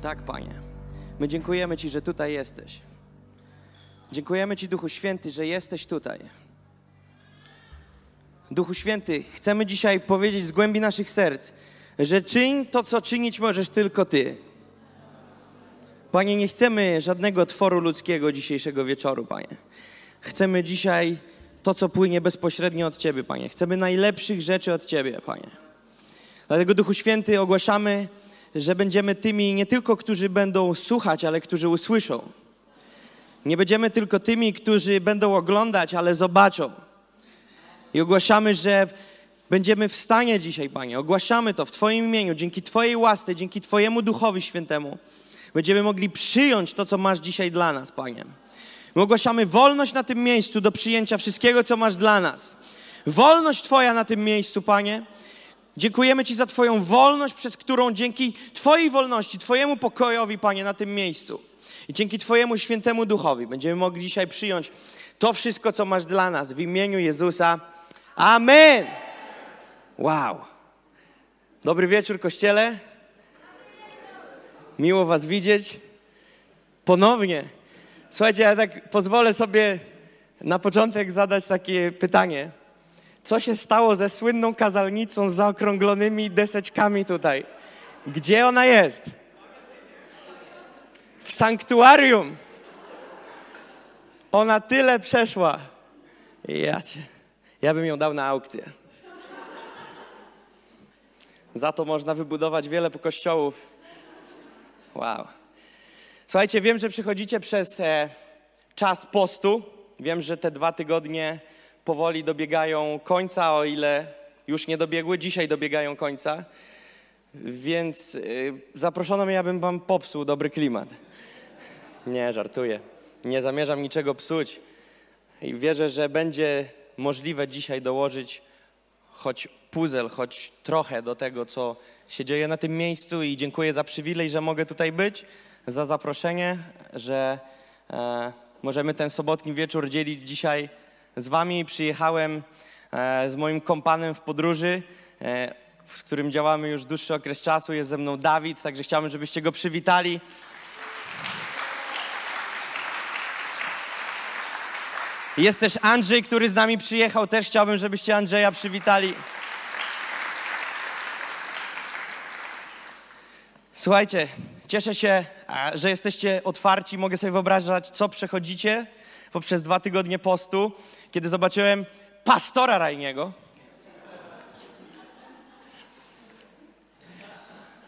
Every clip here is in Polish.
Tak, Panie. My dziękujemy Ci, że tutaj jesteś. Dziękujemy Ci, Duchu Święty, że jesteś tutaj. Duchu Święty, chcemy dzisiaj powiedzieć z głębi naszych serc, że czyń to, co czynić możesz tylko Ty. Panie, nie chcemy żadnego tworu ludzkiego dzisiejszego wieczoru, Panie. Chcemy dzisiaj to, co płynie bezpośrednio od Ciebie, Panie. Chcemy najlepszych rzeczy od Ciebie, Panie. Dlatego, Duchu Święty, ogłaszamy, że będziemy tymi nie tylko, którzy będą słuchać, ale którzy usłyszą. Nie będziemy tylko tymi, którzy będą oglądać, ale zobaczą. I ogłaszamy, że będziemy w stanie dzisiaj, Panie. Ogłaszamy to w Twoim imieniu, dzięki Twojej łasce, dzięki Twojemu Duchowi Świętemu. Będziemy mogli przyjąć to, co masz dzisiaj dla nas, Panie. My ogłaszamy wolność na tym miejscu do przyjęcia wszystkiego, co masz dla nas. Wolność Twoja na tym miejscu, Panie. Dziękujemy Ci za Twoją wolność, przez którą dzięki Twojej wolności, Twojemu pokojowi, Panie, na tym miejscu i dzięki Twojemu świętemu duchowi będziemy mogli dzisiaj przyjąć to wszystko, co masz dla nas w imieniu Jezusa. Amen. Wow. Dobry wieczór, kościele. Miło Was widzieć. Ponownie. Słuchajcie, ja tak pozwolę sobie na początek zadać takie pytanie. Co się stało ze słynną kazalnicą z zaokrąglonymi deseczkami tutaj? Gdzie ona jest? W sanktuarium. Ona tyle przeszła. Ja cię. Ja bym ją dał na aukcję. Za to można wybudować wiele kościołów. Wow. Słuchajcie, wiem, że przychodzicie przez e, czas postu. Wiem, że te dwa tygodnie powoli dobiegają końca, o ile już nie dobiegły. Dzisiaj dobiegają końca. Więc y, zaproszono mnie, abym wam popsuł dobry klimat. Nie, żartuję. Nie zamierzam niczego psuć. I wierzę, że będzie możliwe dzisiaj dołożyć choć puzzle, choć trochę do tego, co się dzieje na tym miejscu. I dziękuję za przywilej, że mogę tutaj być, za zaproszenie, że e, możemy ten sobotni wieczór dzielić dzisiaj z wami. Przyjechałem e, z moim kompanem w podróży, e, z którym działamy już dłuższy okres czasu. Jest ze mną Dawid, także chciałbym, żebyście go przywitali. Jest też Andrzej, który z nami przyjechał. Też chciałbym, żebyście Andrzeja przywitali. Słuchajcie, cieszę się, a, że jesteście otwarci. Mogę sobie wyobrażać, co przechodzicie poprzez dwa tygodnie postu, kiedy zobaczyłem pastora Rajniego.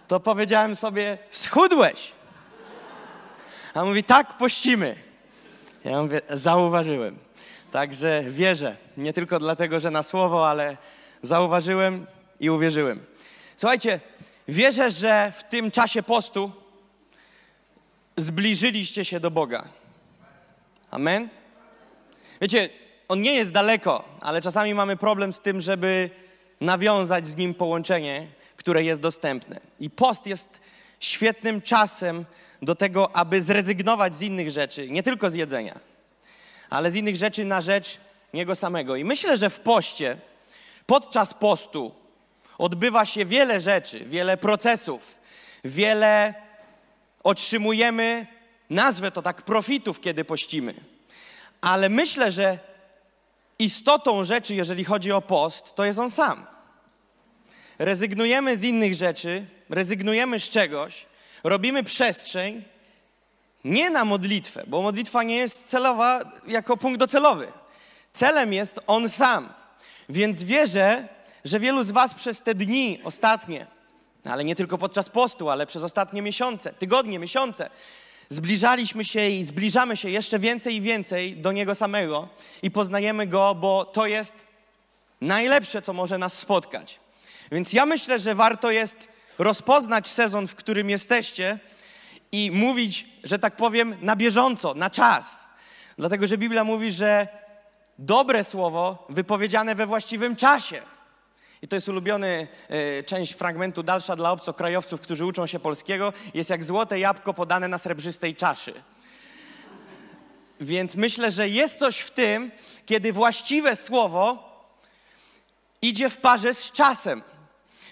To powiedziałem sobie, schudłeś. A mówi, tak, pościmy. Ja mówię, zauważyłem. Także wierzę, nie tylko dlatego, że na słowo, ale zauważyłem i uwierzyłem. Słuchajcie, wierzę, że w tym czasie postu zbliżyliście się do Boga. Amen? Wiecie, On nie jest daleko, ale czasami mamy problem z tym, żeby nawiązać z Nim połączenie, które jest dostępne. I post jest świetnym czasem do tego, aby zrezygnować z innych rzeczy, nie tylko z jedzenia, ale z innych rzeczy na rzecz Niego samego. I myślę, że w poście, podczas postu, odbywa się wiele rzeczy, wiele procesów, wiele otrzymujemy, nazwę to tak, profitów, kiedy pościmy. Ale myślę, że istotą rzeczy, jeżeli chodzi o post, to jest on sam. Rezygnujemy z innych rzeczy, rezygnujemy z czegoś, robimy przestrzeń nie na modlitwę, bo modlitwa nie jest celowa jako punkt docelowy. Celem jest on sam. Więc wierzę, że wielu z Was przez te dni ostatnie, ale nie tylko podczas postu, ale przez ostatnie miesiące, tygodnie, miesiące, zbliżaliśmy się i zbliżamy się jeszcze więcej i więcej do Niego samego i poznajemy Go, bo to jest najlepsze, co może nas spotkać. Więc ja myślę, że warto jest rozpoznać sezon, w którym jesteście i mówić, że tak powiem, na bieżąco, na czas. Dlatego, że Biblia mówi, że dobre słowo wypowiedziane we właściwym czasie. I to jest ulubiony y, część fragmentu dalsza dla obcokrajowców, którzy uczą się polskiego. Jest jak złote jabłko podane na srebrzystej czaszy. Więc myślę, że jest coś w tym, kiedy właściwe słowo idzie w parze z czasem.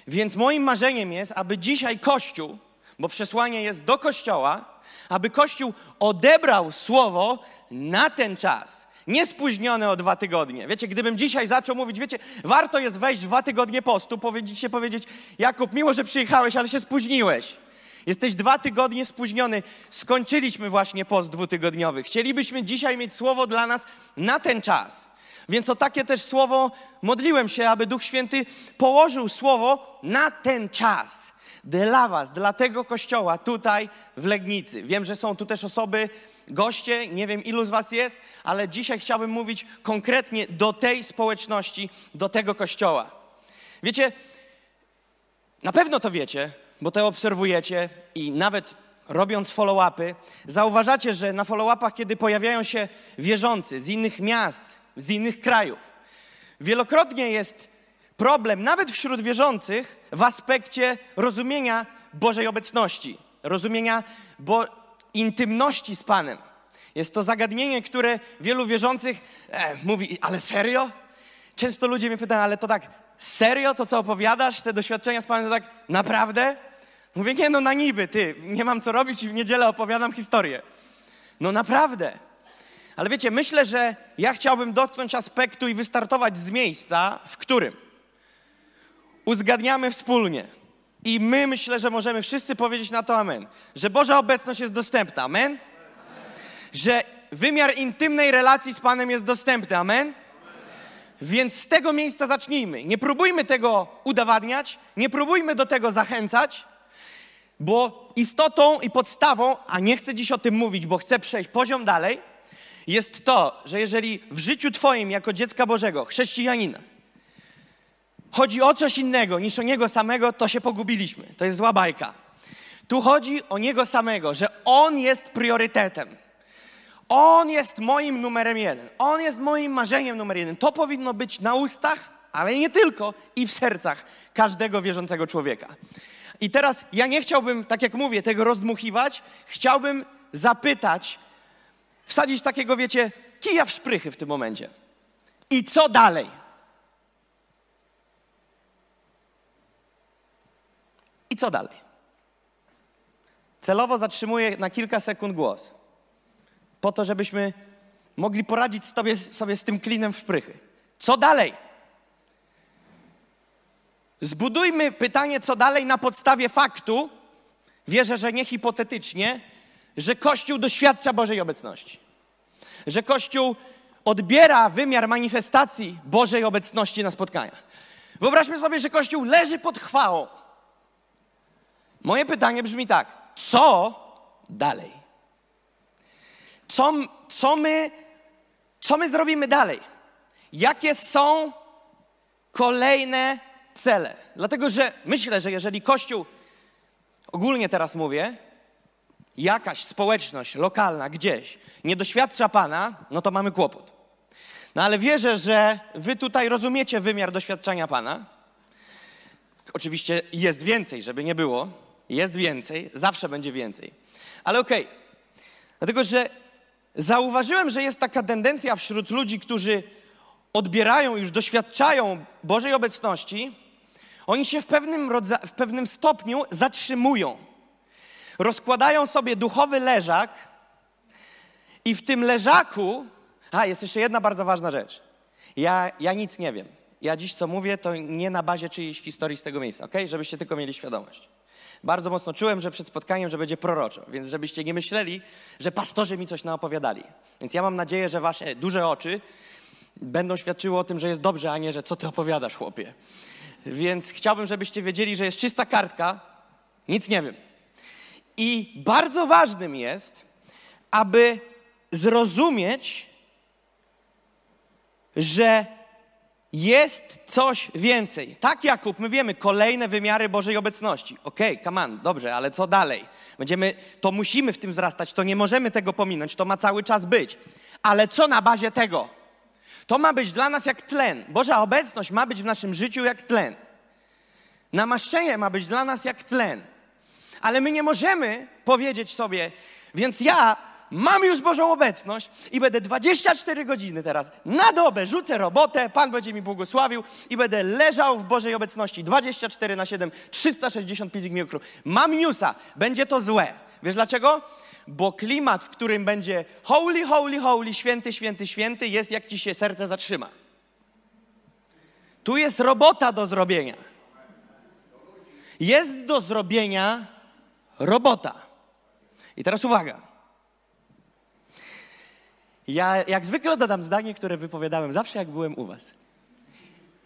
Więc moim marzeniem jest, aby dzisiaj Kościół bo przesłanie jest do Kościoła, aby Kościół odebrał słowo na ten czas. Nie spóźnione o dwa tygodnie. Wiecie, gdybym dzisiaj zaczął mówić, wiecie, warto jest wejść dwa tygodnie postu, powiedzieć się powiedzieć, Jakub, miło, że przyjechałeś, ale się spóźniłeś. Jesteś dwa tygodnie spóźniony. Skończyliśmy właśnie post dwutygodniowy. Chcielibyśmy dzisiaj mieć słowo dla nas na ten czas. Więc o takie też słowo modliłem się, aby Duch Święty położył słowo na ten czas. Dla Was, dla tego kościoła tutaj w Legnicy. Wiem, że są tu też osoby, goście, nie wiem ilu z Was jest, ale dzisiaj chciałbym mówić konkretnie do tej społeczności, do tego kościoła. Wiecie, na pewno to wiecie, bo to obserwujecie i nawet robiąc follow-upy, zauważacie, że na follow-upach, kiedy pojawiają się wierzący z innych miast, z innych krajów, wielokrotnie jest problem, nawet wśród wierzących, w aspekcie rozumienia Bożej obecności, rozumienia bo intymności z Panem. Jest to zagadnienie, które wielu wierzących e, mówi, ale serio? Często ludzie mnie pytają, ale to tak, serio to, co opowiadasz, te doświadczenia z Panem, to tak naprawdę? Mówię, nie no, na niby, ty, nie mam co robić i w niedzielę opowiadam historię. No naprawdę. Ale wiecie, myślę, że ja chciałbym dotknąć aspektu i wystartować z miejsca, w którym uzgadniamy wspólnie. I my myślę, że możemy wszyscy powiedzieć na to amen. Że Boża obecność jest dostępna. Amen? amen. Że wymiar intymnej relacji z Panem jest dostępny. Amen? amen? Więc z tego miejsca zacznijmy. Nie próbujmy tego udowadniać, nie próbujmy do tego zachęcać, bo istotą i podstawą, a nie chcę dziś o tym mówić, bo chcę przejść poziom dalej, jest to, że jeżeli w życiu Twoim jako dziecka Bożego, chrześcijanina, chodzi o coś innego niż o Niego samego, to się pogubiliśmy. To jest zła bajka. Tu chodzi o Niego samego, że On jest priorytetem. On jest moim numerem jeden. On jest moim marzeniem numer jeden. To powinno być na ustach, ale nie tylko, i w sercach każdego wierzącego człowieka. I teraz ja nie chciałbym, tak jak mówię, tego rozdmuchiwać. Chciałbym zapytać, wsadzić takiego, wiecie, kija w szprychy w tym momencie. I co dalej? Co dalej? Celowo zatrzymuję na kilka sekund głos, po to, żebyśmy mogli poradzić sobie, sobie z tym klinem w szprychy. Co dalej? Zbudujmy pytanie, co dalej na podstawie faktu, wierzę, że nie hipotetycznie, że Kościół doświadcza Bożej obecności. Że Kościół odbiera wymiar manifestacji Bożej obecności na spotkaniach. Wyobraźmy sobie, że Kościół leży pod chwałą. Moje pytanie brzmi tak: co dalej? Co, co, my, co my zrobimy dalej? Jakie są kolejne cele? Dlatego, że myślę, że jeżeli Kościół, ogólnie teraz mówię, jakaś społeczność lokalna gdzieś nie doświadcza Pana, no to mamy kłopot. No ale wierzę, że Wy tutaj rozumiecie wymiar doświadczenia Pana. Oczywiście jest więcej, żeby nie było jest więcej, zawsze będzie więcej. Ale okej, okay. dlatego że zauważyłem, że jest taka tendencja wśród ludzi, którzy odbierają, już doświadczają Bożej obecności, oni się w pewnym, w pewnym stopniu zatrzymują. Rozkładają sobie duchowy leżak i w tym leżaku, a jest jeszcze jedna bardzo ważna rzecz. Ja, ja nic nie wiem. Ja dziś co mówię, to nie na bazie czyjejś historii z tego miejsca, ok? Żebyście tylko mieli świadomość bardzo mocno czułem, że przed spotkaniem, że będzie proroczo, więc żebyście nie myśleli, że pastorzy mi coś naopowiadali. Więc ja mam nadzieję, że wasze duże oczy będą świadczyły o tym, że jest dobrze, a nie, że co ty opowiadasz, chłopie. Więc chciałbym, żebyście wiedzieli, że jest czysta kartka, nic nie wiem. I bardzo ważnym jest, aby zrozumieć, że jest coś więcej. Tak, Jakub, my wiemy, kolejne wymiary Bożej obecności. Okej, okay, come on, dobrze, ale co dalej? Będziemy, to musimy w tym wzrastać, to nie możemy tego pominąć, to ma cały czas być. Ale co na bazie tego? To ma być dla nas jak tlen. Boża obecność ma być w naszym życiu jak tlen. Namaszczenie ma być dla nas jak tlen. Ale my nie możemy powiedzieć sobie, więc ja mam już Bożą obecność i będę 24 godziny teraz na dobę rzucę robotę, Pan będzie mi błogosławił i będę leżał w Bożej obecności 24 na 7, 365 dni roku. Mam newsa, będzie to złe. Wiesz dlaczego? Bo klimat, w którym będzie holy, holy, holy, święty, święty, święty, jest jak ci się serce zatrzyma. Tu jest robota do zrobienia. Jest do zrobienia robota. I teraz uwaga. Ja jak zwykle dodam zdanie, które wypowiadałem zawsze, jak byłem u Was.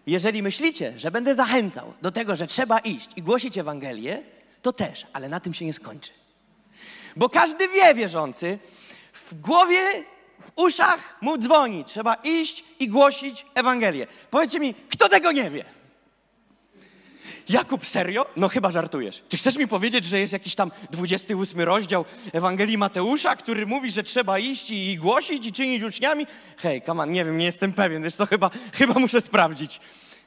Jeżeli myślicie, że będę zachęcał do tego, że trzeba iść i głosić Ewangelię, to też, ale na tym się nie skończy. Bo każdy wie, wierzący, w głowie, w uszach mu dzwoni. Trzeba iść i głosić Ewangelię. Powiedzcie mi, kto tego nie wie? Jakub, serio? No chyba żartujesz. Czy chcesz mi powiedzieć, że jest jakiś tam 28 rozdział Ewangelii Mateusza, który mówi, że trzeba iść i głosić i czynić uczniami? Hej, on, nie wiem, nie jestem pewien, wiesz co, chyba, chyba muszę sprawdzić.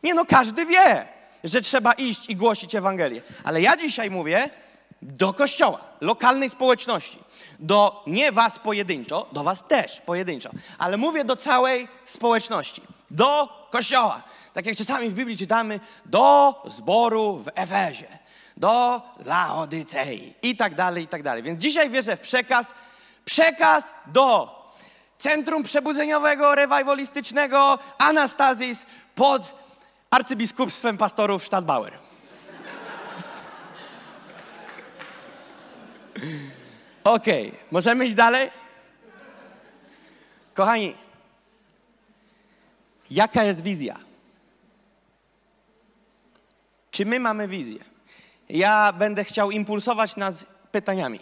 Nie no, każdy wie, że trzeba iść i głosić Ewangelię. Ale ja dzisiaj mówię do kościoła, lokalnej społeczności. Do nie was pojedynczo, do was też pojedynczo, ale mówię do całej społeczności. Do kościoła. Tak jak czasami w Biblii czytamy, do zboru w Efezie, do Laodycei i tak dalej, i tak dalej. Więc dzisiaj wierzę w przekaz, przekaz do Centrum Przebudzeniowego, Rewajwalistycznego Anastazis pod arcybiskupstwem pastorów Stadtbauer. Okej, okay, możemy iść dalej? Kochani, jaka jest wizja? Czy my mamy wizję? Ja będę chciał impulsować nas pytaniami.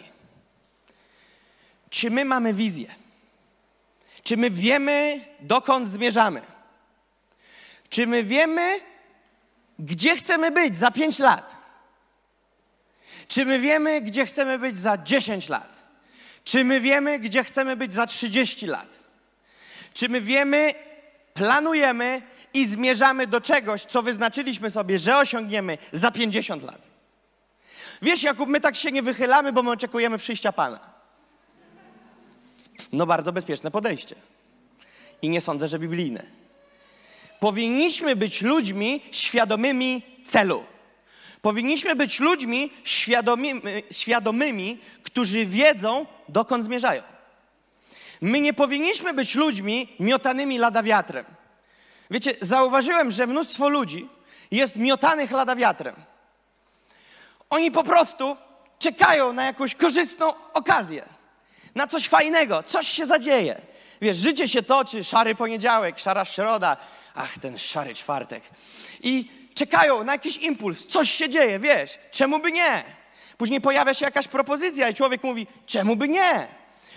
Czy my mamy wizję? Czy my wiemy, dokąd zmierzamy? Czy my wiemy, gdzie chcemy być za pięć lat? Czy my wiemy, gdzie chcemy być za 10 lat? Czy my wiemy, gdzie chcemy być za 30 lat? Czy my wiemy, planujemy i zmierzamy do czegoś, co wyznaczyliśmy sobie, że osiągniemy za 50 lat? Wiesz, Jakub, my tak się nie wychylamy, bo my oczekujemy przyjścia Pana. No bardzo bezpieczne podejście. I nie sądzę, że biblijne. Powinniśmy być ludźmi świadomymi celu. Powinniśmy być ludźmi świadomymi, świadomymi, którzy wiedzą, dokąd zmierzają. My nie powinniśmy być ludźmi miotanymi lada wiatrem. Wiecie, zauważyłem, że mnóstwo ludzi jest miotanych lada wiatrem. Oni po prostu czekają na jakąś korzystną okazję, na coś fajnego, coś się zadzieje. Wiesz, życie się toczy, szary poniedziałek, szara środa, ach, ten szary czwartek. I czekają na jakiś impuls, coś się dzieje, wiesz, czemu by nie? Później pojawia się jakaś propozycja i człowiek mówi, czemu by nie?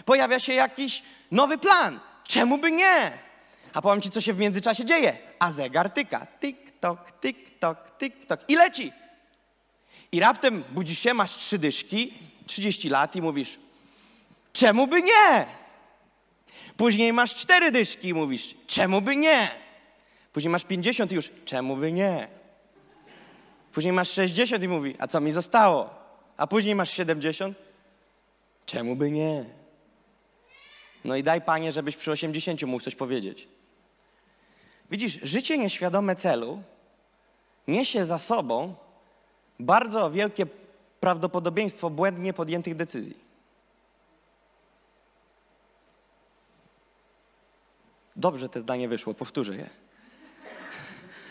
Pojawia się jakiś nowy plan, czemu by nie? A powiem ci, co się w międzyczasie dzieje. A zegar tyka, tik-tok, tik-tok, tik-tok i leci. I raptem budzisz się, masz trzy dyszki, 30 lat i mówisz, czemu by nie? Później masz cztery dyszki i mówisz, czemu by nie? Później masz 50 i już, czemu by nie? Później masz 60 i mówi, a co mi zostało? A później masz 70? Czemu by nie? No i daj Panie, żebyś przy 80 mógł coś powiedzieć. Widzisz, życie nieświadome celu niesie za sobą bardzo wielkie prawdopodobieństwo błędnie podjętych decyzji. Dobrze te zdanie wyszło, powtórzę je.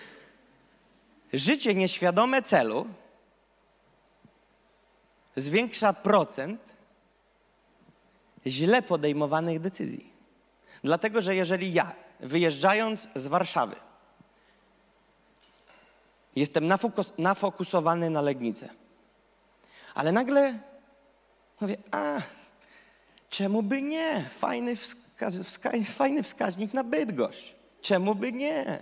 Życie nieświadome celu zwiększa procent źle podejmowanych decyzji. Dlatego, że jeżeli ja, wyjeżdżając z Warszawy, jestem nafokusowany na Legnicę, ale nagle mówię, a czemu by nie? Fajny, wska wska fajny wskaźnik na Bydgoszcz. Czemu by nie?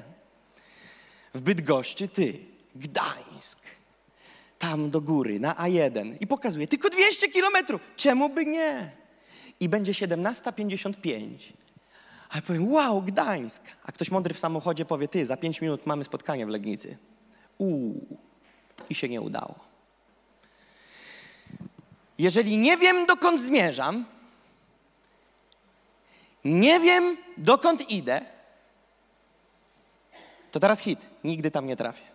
w Bydgoszczy, ty, Gdańsk, tam do góry, na A1 i pokazuje, tylko 200 kilometrów, czemu by nie? I będzie 17.55. A ja powiem, wow, Gdańsk. A ktoś mądry w samochodzie powie, ty, za 5 minut mamy spotkanie w Legnicy. Uuu, i się nie udało. Jeżeli nie wiem, dokąd zmierzam, nie wiem dokąd idę, to teraz hit. Nigdy tam nie trafię.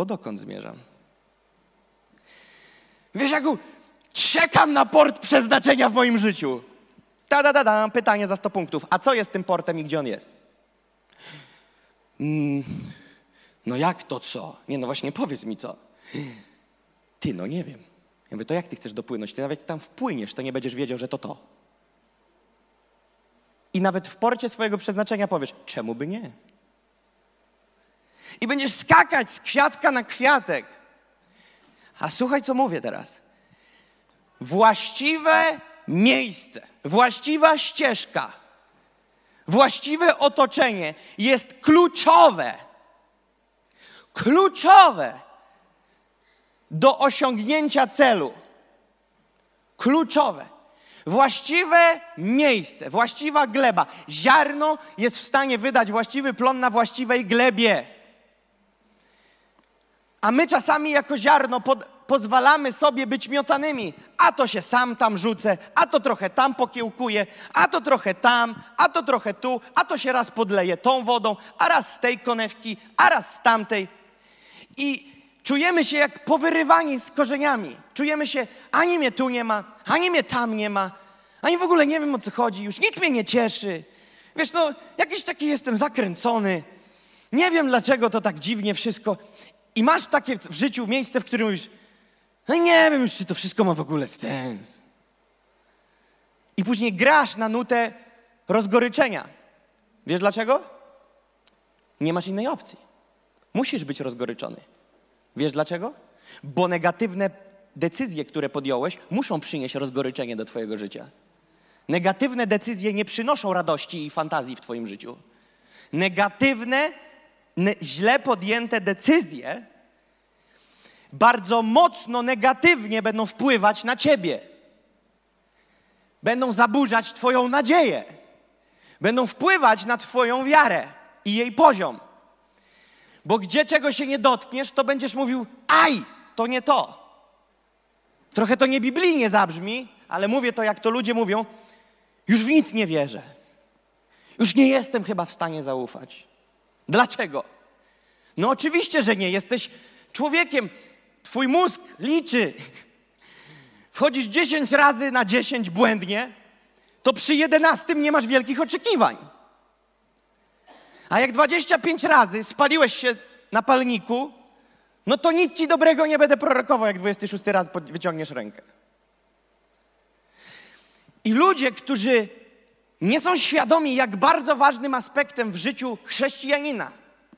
Bo dokąd zmierzam? Wiesz, Jaku, czekam na port przeznaczenia w moim życiu. Ta, da, da, da, pytanie za 100 punktów. A co jest tym portem i gdzie on jest? Mm, no jak to co? Nie, no właśnie powiedz mi co. Ty, no nie wiem. Ja mówię, to jak ty chcesz dopłynąć? Ty nawet tam wpłyniesz, to nie będziesz wiedział, że to to. I nawet w porcie swojego przeznaczenia powiesz, czemu by nie? I będziesz skakać z kwiatka na kwiatek. A słuchaj, co mówię teraz. Właściwe miejsce, właściwa ścieżka, właściwe otoczenie jest kluczowe. Kluczowe do osiągnięcia celu. Kluczowe. Właściwe miejsce, właściwa gleba. Ziarno jest w stanie wydać właściwy plon na właściwej glebie. A my czasami jako ziarno pod, pozwalamy sobie być miotanymi. A to się sam tam rzucę, a to trochę tam pokiełkuję, a to trochę tam, a to trochę tu, a to się raz podleje tą wodą, a raz z tej konewki, a raz z tamtej. I czujemy się jak powyrywani z korzeniami. Czujemy się, ani mnie tu nie ma, ani mnie tam nie ma, ani w ogóle nie wiem o co chodzi, już nic mnie nie cieszy. Wiesz, no, jakiś taki jestem zakręcony. Nie wiem dlaczego to tak dziwnie wszystko. I masz takie w życiu miejsce, w którym mówisz, no nie wiem już, czy to wszystko ma w ogóle sens. I później grasz na nutę rozgoryczenia. Wiesz dlaczego? Nie masz innej opcji. Musisz być rozgoryczony. Wiesz dlaczego? Bo negatywne decyzje, które podjąłeś, muszą przynieść rozgoryczenie do Twojego życia. Negatywne decyzje nie przynoszą radości i fantazji w Twoim życiu. Negatywne, ne, źle podjęte decyzje bardzo mocno negatywnie będą wpływać na Ciebie. Będą zaburzać Twoją nadzieję. Będą wpływać na Twoją wiarę i jej poziom. Bo gdzie czego się nie dotkniesz, to będziesz mówił, aj, to nie to. Trochę to nie biblijnie zabrzmi, ale mówię to, jak to ludzie mówią, już w nic nie wierzę. Już nie jestem chyba w stanie zaufać. Dlaczego? No oczywiście, że nie. Jesteś człowiekiem. Twój mózg liczy. Wchodzisz 10 razy na 10 błędnie, to przy 11 nie masz wielkich oczekiwań. A jak 25 razy spaliłeś się na palniku, no to nic ci dobrego nie będę prorokował, jak 26 raz wyciągniesz rękę. I ludzie, którzy nie są świadomi, jak bardzo ważnym aspektem w życiu chrześcijanina,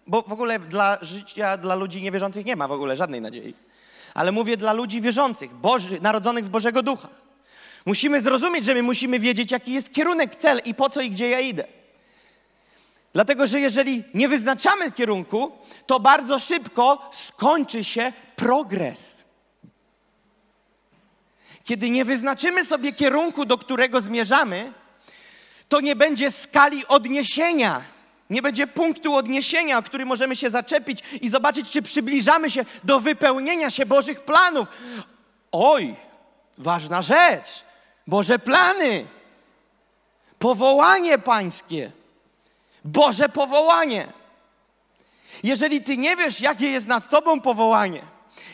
bo w ogóle dla życia dla ludzi niewierzących nie ma w ogóle żadnej nadziei, ale mówię dla ludzi wierzących, Boży, narodzonych z Bożego Ducha. Musimy zrozumieć, że my musimy wiedzieć, jaki jest kierunek, cel i po co i gdzie ja idę. Dlatego, że jeżeli nie wyznaczamy kierunku, to bardzo szybko skończy się progres. Kiedy nie wyznaczymy sobie kierunku, do którego zmierzamy, to nie będzie skali odniesienia, nie będzie punktu odniesienia, który możemy się zaczepić i zobaczyć, czy przybliżamy się do wypełnienia się Bożych planów. Oj, ważna rzecz. Boże plany, powołanie Pańskie. Boże powołanie. Jeżeli ty nie wiesz, jakie jest nad tobą powołanie,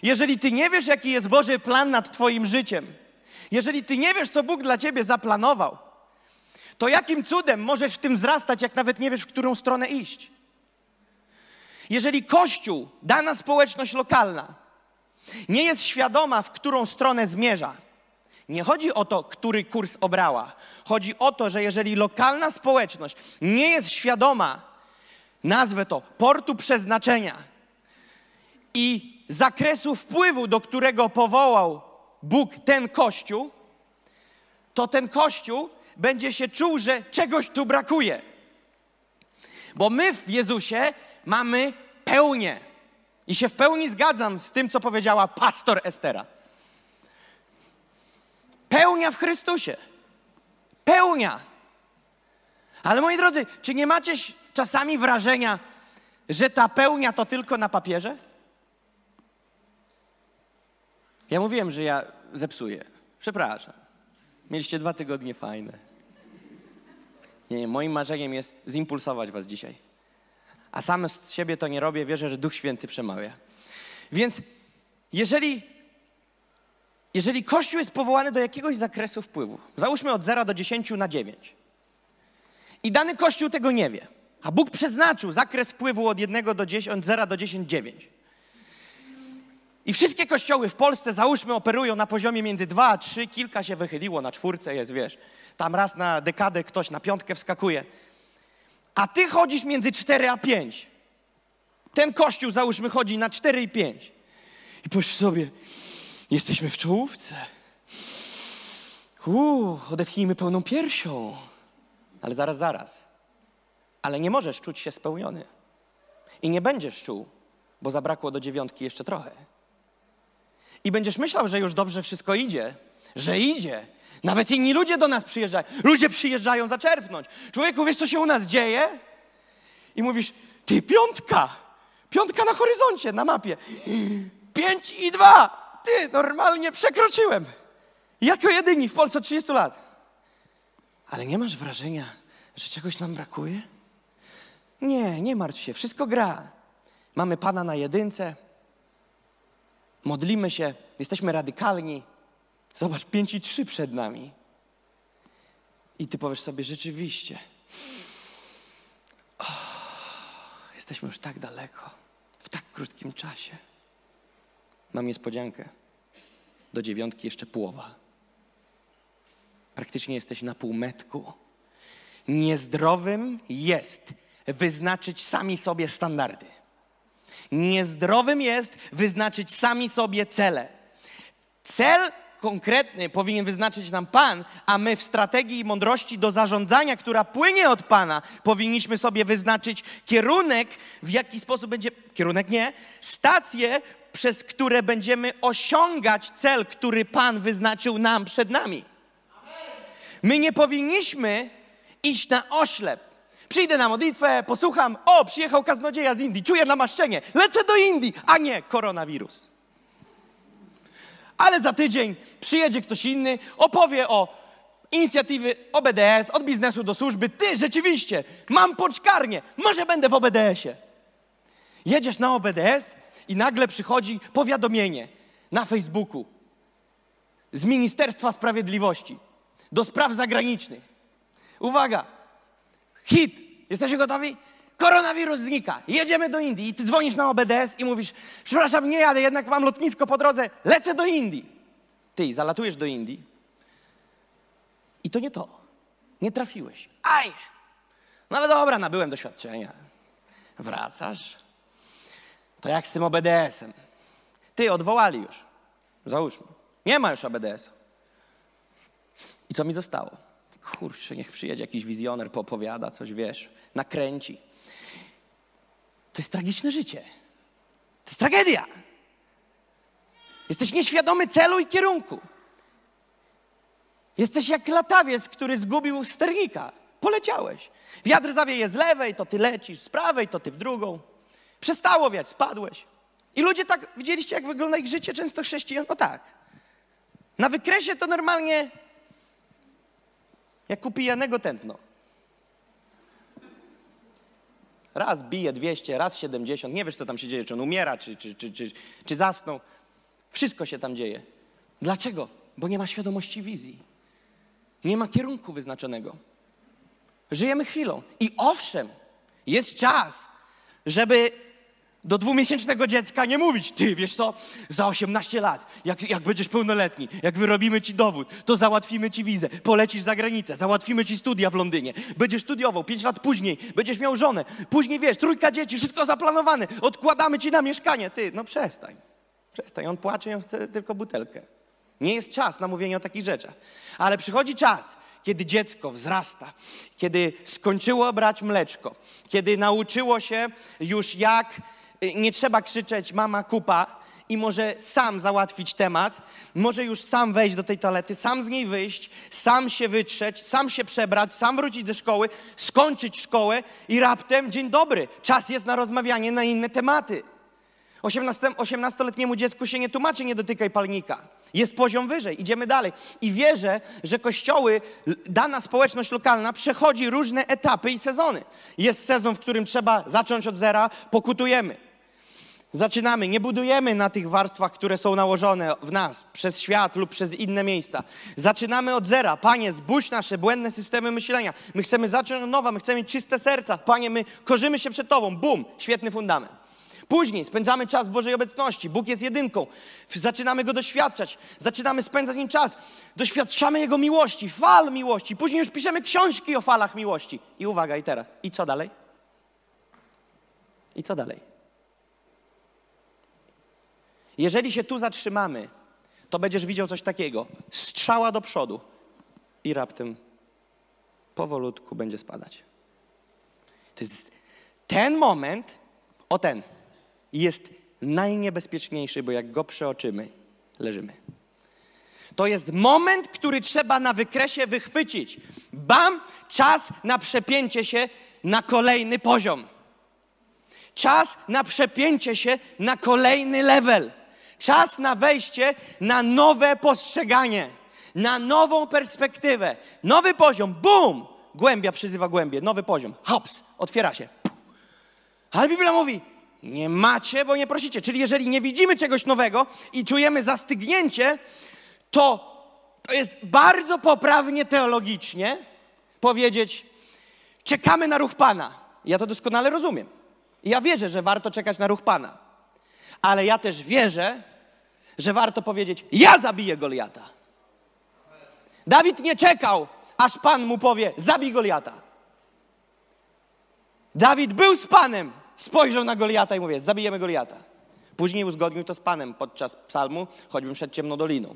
jeżeli ty nie wiesz, jaki jest Boży plan nad twoim życiem, jeżeli ty nie wiesz, co Bóg dla ciebie zaplanował, to jakim cudem możesz w tym wzrastać, jak nawet nie wiesz, w którą stronę iść? Jeżeli Kościół, dana społeczność lokalna, nie jest świadoma, w którą stronę zmierza, nie chodzi o to, który kurs obrała. Chodzi o to, że jeżeli lokalna społeczność nie jest świadoma, nazwę to, portu przeznaczenia i zakresu wpływu, do którego powołał Bóg ten kościół, to ten kościół będzie się czuł, że czegoś tu brakuje. Bo my w Jezusie mamy pełnię. I się w pełni zgadzam z tym, co powiedziała pastor Estera. Pełnia w Chrystusie. Pełnia. Ale moi drodzy, czy nie macie czasami wrażenia, że ta pełnia to tylko na papierze? Ja mówiłem, że ja zepsuję. Przepraszam. Mieliście dwa tygodnie fajne. Nie, nie, moim marzeniem jest zimpulsować was dzisiaj. A sam z siebie to nie robię, wierzę, że Duch Święty przemawia. Więc jeżeli, jeżeli Kościół jest powołany do jakiegoś zakresu wpływu, załóżmy od 0 do 10 na 9, i dany Kościół tego nie wie, a Bóg przeznaczył zakres wpływu od 1 do 10, od 0 do 10, 9. I wszystkie kościoły w Polsce, załóżmy, operują na poziomie między 2 a 3, kilka się wychyliło, na czwórce jest, wiesz. Tam raz na dekadę ktoś na piątkę wskakuje. A ty chodzisz między 4 a 5. Ten kościół, załóżmy, chodzi na 4 i 5. I powiesz sobie, jesteśmy w czołówce. Uuu, odetchnijmy pełną piersią. Ale zaraz, zaraz. Ale nie możesz czuć się spełniony. I nie będziesz czuł, bo zabrakło do dziewiątki jeszcze trochę. I będziesz myślał, że już dobrze wszystko idzie, że idzie. Nawet inni ludzie do nas przyjeżdżają. Ludzie przyjeżdżają zaczerpnąć. Człowieku, wiesz, co się u nas dzieje? I mówisz, ty, piątka! Piątka na horyzoncie, na mapie. Pięć i dwa! Ty, normalnie przekroczyłem. Jako jedyni w Polsce od 30 lat. Ale nie masz wrażenia, że czegoś nam brakuje? Nie, nie martw się, wszystko gra. Mamy Pana na jedynce, modlimy się, jesteśmy radykalni. Zobacz, pięć i trzy przed nami. I ty powiesz sobie, rzeczywiście, oh, jesteśmy już tak daleko, w tak krótkim czasie. Mam niespodziankę. Do dziewiątki jeszcze połowa. Praktycznie jesteś na półmetku. Niezdrowym jest wyznaczyć sami sobie standardy. Niezdrowym jest wyznaczyć sami sobie cele. Cel konkretny powinien wyznaczyć nam Pan, a my w strategii i mądrości do zarządzania, która płynie od Pana, powinniśmy sobie wyznaczyć kierunek, w jaki sposób będzie, kierunek nie, stacje, przez które będziemy osiągać cel, który Pan wyznaczył nam przed nami. My nie powinniśmy iść na oślep. Przyjdę na modlitwę, posłucham, o, przyjechał kaznodzieja z Indii, czuję namaszczenie, lecę do Indii, a nie koronawirus. Ale za tydzień przyjedzie ktoś inny, opowie o inicjatywy OBDS, od biznesu do służby. Ty, rzeczywiście, mam poczkarnię, może będę w OBDS-ie. Jedziesz na OBDS i nagle przychodzi powiadomienie na Facebooku z Ministerstwa Sprawiedliwości do spraw zagranicznych. Uwaga, hit, jesteście gotowi? Koronawirus znika, jedziemy do Indii i ty dzwonisz na OBDS i mówisz, przepraszam, nie jadę, jednak mam lotnisko po drodze, lecę do Indii. Ty zalatujesz do Indii i to nie to, nie trafiłeś. Aj! No ale dobra, nabyłem doświadczenia. Wracasz? To jak z tym OBDS-em? Ty, odwołali już. Załóżmy. Nie ma już OBDS-u. I co mi zostało? Kurczę, niech przyjedzie jakiś wizjoner, poopowiada coś, wiesz, nakręci. To jest tragiczne życie. To jest tragedia. Jesteś nieświadomy celu i kierunku. Jesteś jak latawiec, który zgubił sternika. Poleciałeś. Wiatr zawieje z lewej, to ty lecisz, z prawej, to ty w drugą. Przestało wiać, spadłeś. I ludzie tak, widzieliście jak wygląda ich życie często chrześcijan? No tak. Na wykresie to normalnie jak u pijanego tętno. Raz bije 200, raz 70. Nie wiesz, co tam się dzieje, czy on umiera, czy, czy, czy, czy, czy zasnął. Wszystko się tam dzieje. Dlaczego? Bo nie ma świadomości wizji. Nie ma kierunku wyznaczonego. Żyjemy chwilą. I owszem, jest czas, żeby do dwumiesięcznego dziecka nie mówić, ty wiesz co, za 18 lat, jak, jak będziesz pełnoletni, jak wyrobimy ci dowód, to załatwimy ci wizę, polecisz za granicę, załatwimy ci studia w Londynie, będziesz studiował, 5 lat później będziesz miał żonę, później wiesz, trójka dzieci, wszystko zaplanowane, odkładamy ci na mieszkanie, ty, no przestań, przestań, on płacze on chce tylko butelkę. Nie jest czas na mówienie o takich rzeczach. Ale przychodzi czas, kiedy dziecko wzrasta, kiedy skończyło brać mleczko, kiedy nauczyło się już jak nie trzeba krzyczeć mama kupa i może sam załatwić temat, może już sam wejść do tej toalety, sam z niej wyjść, sam się wytrzeć, sam się przebrać, sam wrócić ze szkoły, skończyć szkołę i raptem dzień dobry, czas jest na rozmawianie na inne tematy. 18, 18-letniemu dziecku się nie tłumaczy, nie dotykaj palnika. Jest poziom wyżej, idziemy dalej. I wierzę, że kościoły, dana społeczność lokalna przechodzi różne etapy i sezony. Jest sezon, w którym trzeba zacząć od zera, pokutujemy. Zaczynamy, nie budujemy na tych warstwach, które są nałożone w nas przez świat lub przez inne miejsca. Zaczynamy od zera. Panie, zbóż nasze błędne systemy myślenia. My chcemy zacząć od nowa, my chcemy mieć czyste serca. Panie, my korzymy się przed Tobą. Bum, świetny fundament. Później spędzamy czas w Bożej obecności. Bóg jest jedynką. Zaczynamy Go doświadczać. Zaczynamy spędzać Nim czas. Doświadczamy Jego miłości, fal miłości. Później już piszemy książki o falach miłości. I uwaga, i teraz. I co dalej? I co dalej? Jeżeli się tu zatrzymamy, to będziesz widział coś takiego. Strzała do przodu i raptem powolutku będzie spadać. To jest ten moment, o ten, jest najniebezpieczniejszy, bo jak go przeoczymy, leżymy. To jest moment, który trzeba na wykresie wychwycić. Bam, czas na przepięcie się na kolejny poziom. Czas na przepięcie się na kolejny level. Czas na wejście na nowe postrzeganie, na nową perspektywę, nowy poziom. Bum! Głębia przyzywa głębie, nowy poziom. Hops, otwiera się. Ale Biblia mówi, nie macie, bo nie prosicie. Czyli jeżeli nie widzimy czegoś nowego i czujemy zastygnięcie, to, to jest bardzo poprawnie teologicznie powiedzieć, czekamy na ruch Pana. Ja to doskonale rozumiem. Ja wierzę, że warto czekać na ruch Pana. Ale ja też wierzę, że warto powiedzieć: Ja zabiję Goliata. Dawid nie czekał, aż Pan mu powie: Zabij Goliata. Dawid był z Panem, spojrzał na Goliata i mówi: Zabijemy Goliata. Później uzgodnił to z Panem podczas psalmu, choćbym przed ciemną doliną.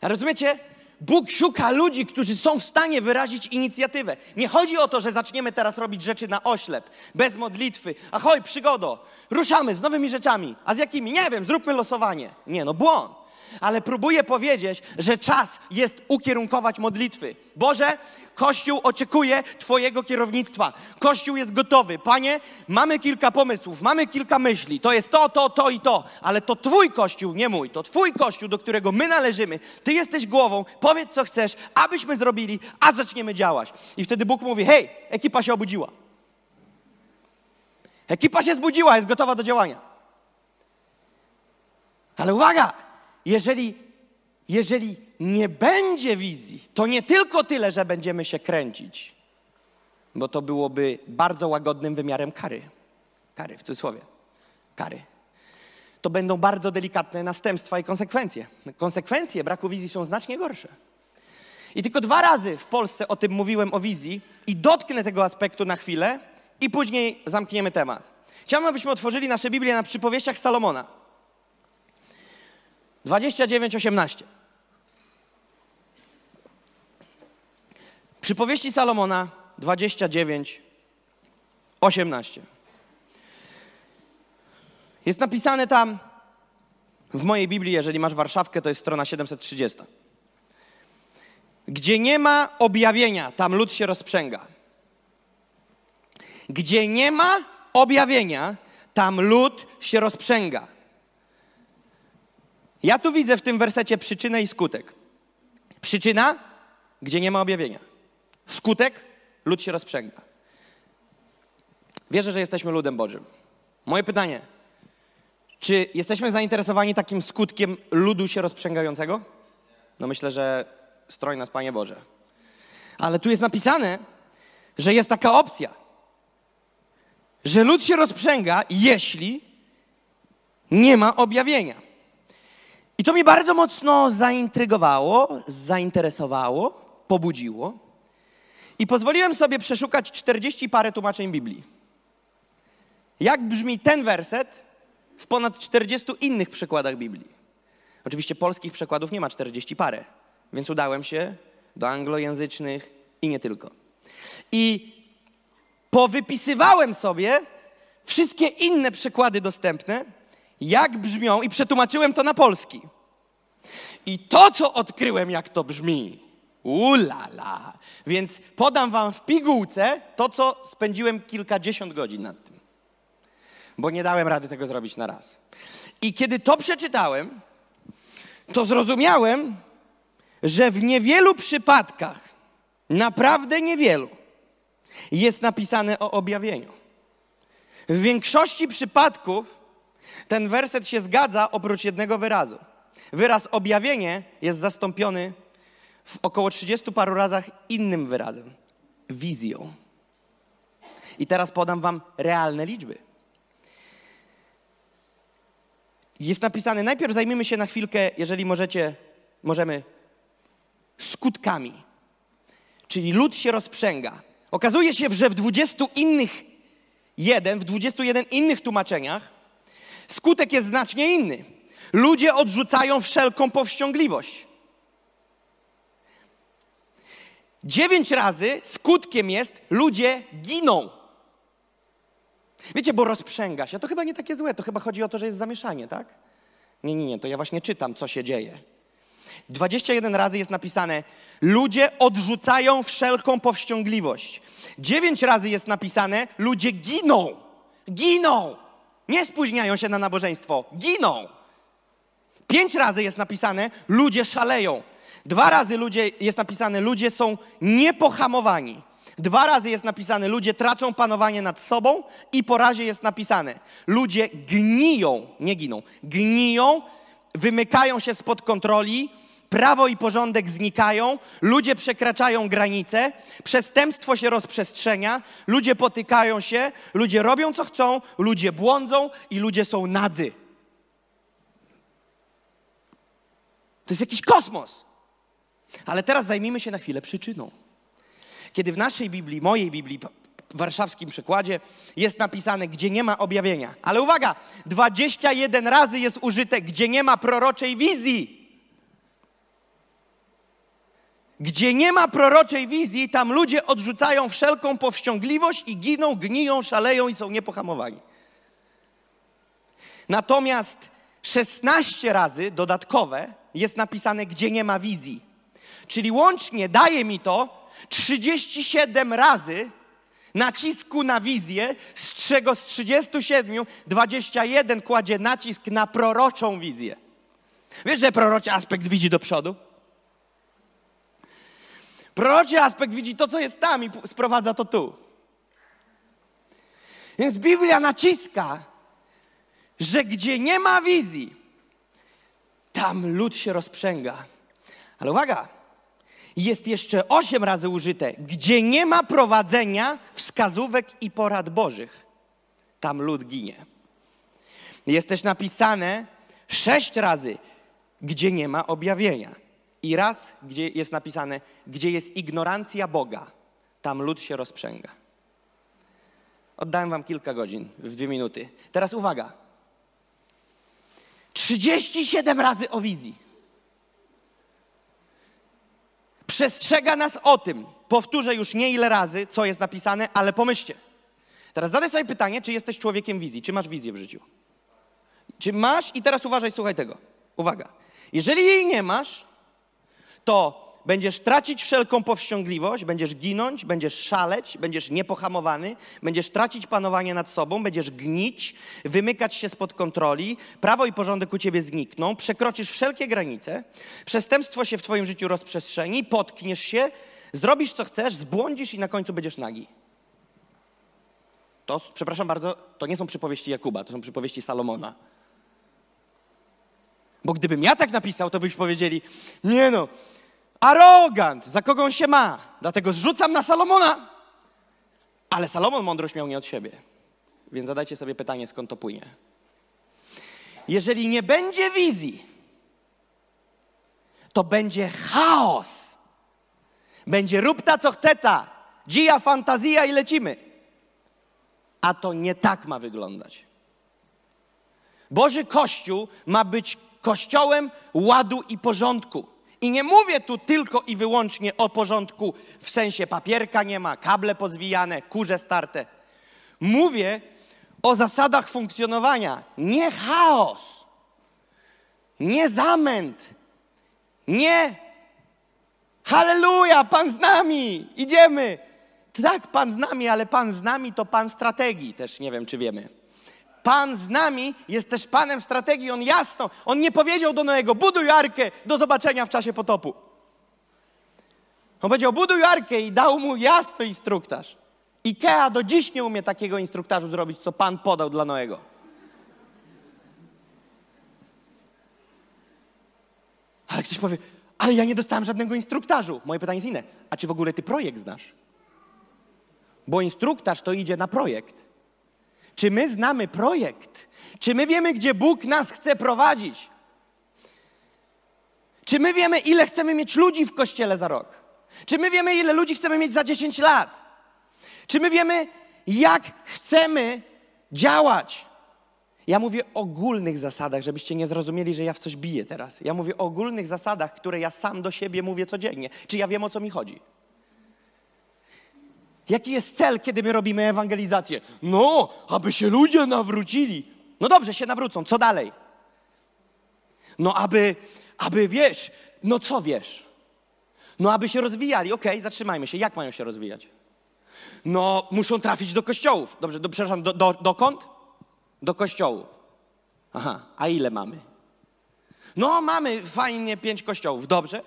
A rozumiecie? Bóg szuka ludzi, którzy są w stanie wyrazić inicjatywę. Nie chodzi o to, że zaczniemy teraz robić rzeczy na oślep, bez modlitwy. Ahoj, przygodo, ruszamy z nowymi rzeczami. A z jakimi? Nie wiem, zróbmy losowanie. Nie, no błąd ale próbuję powiedzieć, że czas jest ukierunkować modlitwy. Boże, Kościół oczekuje Twojego kierownictwa. Kościół jest gotowy. Panie, mamy kilka pomysłów, mamy kilka myśli. To jest to, to, to i to, ale to Twój Kościół, nie mój. To Twój Kościół, do którego my należymy. Ty jesteś głową, powiedz co chcesz, abyśmy zrobili, a zaczniemy działać. I wtedy Bóg mówi: hej, ekipa się obudziła. Ekipa się zbudziła, jest gotowa do działania. Ale uwaga, jeżeli, jeżeli nie będzie wizji, to nie tylko tyle, że będziemy się kręcić, bo to byłoby bardzo łagodnym wymiarem kary. Kary, w cudzysłowie. Kary. To będą bardzo delikatne następstwa i konsekwencje. Konsekwencje braku wizji są znacznie gorsze. I tylko dwa razy w Polsce o tym mówiłem, o wizji, i dotknę tego aspektu na chwilę, i później zamkniemy temat. Chciałbym, abyśmy otworzyli nasze Biblię na przypowieściach Salomona. 29, 18. Przypowieści Salomona 29, 18. Jest napisane tam w mojej Biblii, jeżeli masz Warszawkę, to jest strona 730. Gdzie nie ma objawienia, tam lud się rozprzęga. Gdzie nie ma objawienia, tam lud się rozprzęga. Ja tu widzę w tym wersecie przyczynę i skutek. Przyczyna, gdzie nie ma objawienia. Skutek, lud się rozprzęga. Wierzę, że jesteśmy ludem Bożym. Moje pytanie, czy jesteśmy zainteresowani takim skutkiem ludu się rozprzęgającego? No myślę, że stroj nas, Panie Boże. Ale tu jest napisane, że jest taka opcja, że lud się rozprzęga, jeśli nie ma objawienia. I to mnie bardzo mocno zaintrygowało, zainteresowało, pobudziło. I pozwoliłem sobie przeszukać 40 parę tłumaczeń Biblii. Jak brzmi ten werset w ponad 40 innych przekładach Biblii? Oczywiście polskich przekładów nie ma 40 parę, więc udałem się do anglojęzycznych i nie tylko. I powypisywałem sobie wszystkie inne przekłady dostępne jak brzmią i przetłumaczyłem to na polski. I to, co odkryłem, jak to brzmi, ulala. Więc podam wam w pigułce to, co spędziłem kilkadziesiąt godzin nad tym. bo nie dałem rady tego zrobić na raz. I kiedy to przeczytałem, to zrozumiałem, że w niewielu przypadkach, naprawdę niewielu, jest napisane o objawieniu. W większości przypadków ten werset się zgadza oprócz jednego wyrazu. Wyraz objawienie jest zastąpiony w około 30 paru razach innym wyrazem wizją. I teraz podam Wam realne liczby. Jest napisane, najpierw zajmijmy się na chwilkę, jeżeli możecie, możemy, skutkami. Czyli lud się rozprzęga. Okazuje się, że w 20 innych jeden, w 21 innych tłumaczeniach skutek jest znacznie inny. Ludzie odrzucają wszelką powściągliwość. Dziewięć razy skutkiem jest ludzie giną. Wiecie, bo rozprzęga się. To chyba nie takie złe, to chyba chodzi o to, że jest zamieszanie, tak? Nie, nie, nie, to ja właśnie czytam, co się dzieje. 21 razy jest napisane: Ludzie odrzucają wszelką powściągliwość. 9 razy jest napisane: Ludzie giną. Giną. Nie spóźniają się na nabożeństwo, giną. Pięć razy jest napisane: Ludzie szaleją. Dwa razy ludzie, jest napisane, ludzie są niepohamowani. Dwa razy jest napisane, ludzie tracą panowanie nad sobą i po razie jest napisane, ludzie gniją, nie giną, gniją, wymykają się spod kontroli, prawo i porządek znikają, ludzie przekraczają granice, przestępstwo się rozprzestrzenia, ludzie potykają się, ludzie robią co chcą, ludzie błądzą i ludzie są nadzy. To jest jakiś kosmos. Ale teraz zajmijmy się na chwilę przyczyną. Kiedy w naszej Biblii, mojej Biblii, w warszawskim przykładzie, jest napisane, gdzie nie ma objawienia. Ale uwaga, 21 razy jest użyte, gdzie nie ma proroczej wizji. Gdzie nie ma proroczej wizji, tam ludzie odrzucają wszelką powściągliwość i giną, gniją, szaleją i są niepohamowani. Natomiast 16 razy dodatkowe jest napisane, gdzie nie ma wizji. Czyli łącznie daje mi to 37 razy nacisku na wizję, z czego z 37 21 kładzie nacisk na proroczą wizję. Wiesz, że proroczy aspekt widzi do przodu? Proroczy aspekt widzi to, co jest tam i sprowadza to tu. Więc Biblia naciska, że gdzie nie ma wizji, tam lud się rozprzęga. Ale uwaga, jest jeszcze osiem razy użyte, gdzie nie ma prowadzenia wskazówek i porad Bożych. Tam lud ginie. Jest też napisane sześć razy, gdzie nie ma objawienia. I raz, gdzie jest napisane, gdzie jest ignorancja Boga. Tam lud się rozprzęga. Oddałem wam kilka godzin w dwie minuty. Teraz uwaga. 37 razy o wizji. Przestrzega nas o tym. Powtórzę już nie ile razy, co jest napisane, ale pomyślcie. Teraz zadaj sobie pytanie, czy jesteś człowiekiem wizji, czy masz wizję w życiu. Czy masz, i teraz uważaj, słuchaj tego. Uwaga. Jeżeli jej nie masz, to będziesz tracić wszelką powściągliwość, będziesz ginąć, będziesz szaleć, będziesz niepohamowany, będziesz tracić panowanie nad sobą, będziesz gnić, wymykać się spod kontroli, prawo i porządek u ciebie znikną, przekroczysz wszelkie granice, przestępstwo się w twoim życiu rozprzestrzeni, potkniesz się, zrobisz co chcesz, zbłądzisz i na końcu będziesz nagi. To, przepraszam bardzo, to nie są przypowieści Jakuba, to są przypowieści Salomona. Bo gdybym ja tak napisał, to byś powiedzieli, nie no, arogant, za kogo on się ma. Dlatego zrzucam na Salomona. Ale Salomon mądrość miał nie od siebie. Więc zadajcie sobie pytanie, skąd to płynie. Jeżeli nie będzie wizji, to będzie chaos. Będzie rób ta co chteta, dzija fantazja i lecimy. A to nie tak ma wyglądać. Boży Kościół ma być kościołem ładu i porządku. I nie mówię tu tylko i wyłącznie o porządku w sensie papierka nie ma, kable pozwijane, kurze starte. Mówię o zasadach funkcjonowania. Nie chaos, nie zamęt, nie halleluja, Pan z nami, idziemy. Tak, Pan z nami, ale Pan z nami to Pan strategii, też nie wiem, czy wiemy. Pan z nami jest też Panem strategii. On jasno, on nie powiedział do Noego, buduj arkę, do zobaczenia w czasie potopu. On powiedział, buduj arkę i dał mu jasny instruktaż. Ikea do dziś nie umie takiego instruktażu zrobić, co Pan podał dla Noego. Ale ktoś powie, ale ja nie dostałem żadnego instruktażu. Moje pytanie jest inne. A czy w ogóle ty projekt znasz? Bo instruktaż to idzie na projekt. Czy my znamy projekt? Czy my wiemy, gdzie Bóg nas chce prowadzić? Czy my wiemy, ile chcemy mieć ludzi w kościele za rok? Czy my wiemy, ile ludzi chcemy mieć za 10 lat? Czy my wiemy, jak chcemy działać? Ja mówię o ogólnych zasadach, żebyście nie zrozumieli, że ja w coś biję teraz. Ja mówię o ogólnych zasadach, które ja sam do siebie mówię codziennie. Czy ja wiem, o co mi chodzi? Jaki jest cel, kiedy my robimy ewangelizację? No, aby się ludzie nawrócili. No dobrze, się nawrócą. Co dalej? No, aby, aby wiesz, no co wiesz? No, aby się rozwijali. Okej, zatrzymajmy się. Jak mają się rozwijać? No, muszą trafić do kościołów. Dobrze, do, przepraszam, do, do, dokąd? Do kościołów. Aha, a ile mamy? No, mamy fajnie pięć kościołów. Dobrze.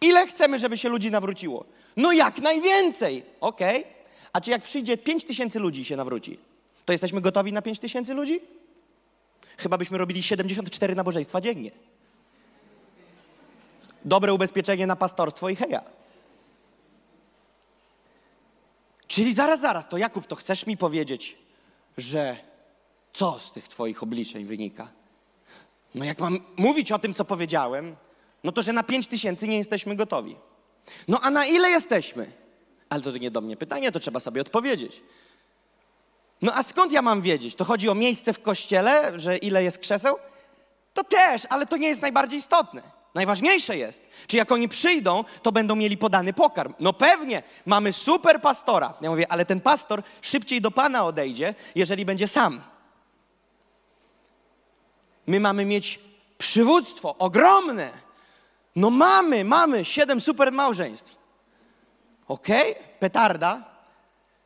Ile chcemy, żeby się ludzi nawróciło? No, jak najwięcej. Okej. A czy jak przyjdzie pięć tysięcy ludzi się nawróci, to jesteśmy gotowi na pięć tysięcy ludzi? Chyba byśmy robili 74 nabożeństwa dziennie. Dobre ubezpieczenie na pastorstwo i heja. Czyli zaraz, zaraz, to Jakub, to chcesz mi powiedzieć, że co z tych twoich obliczeń wynika? No jak mam mówić o tym, co powiedziałem, no to że na pięć tysięcy nie jesteśmy gotowi. No a na ile jesteśmy? Ale to nie do mnie pytanie, to trzeba sobie odpowiedzieć. No a skąd ja mam wiedzieć? To chodzi o miejsce w kościele, że ile jest krzeseł? To też, ale to nie jest najbardziej istotne. Najważniejsze jest, czy jak oni przyjdą, to będą mieli podany pokarm. No pewnie, mamy super pastora. Ja mówię, ale ten pastor szybciej do Pana odejdzie, jeżeli będzie sam. My mamy mieć przywództwo ogromne. No mamy, mamy siedem super małżeństw. Okej, okay? petarda.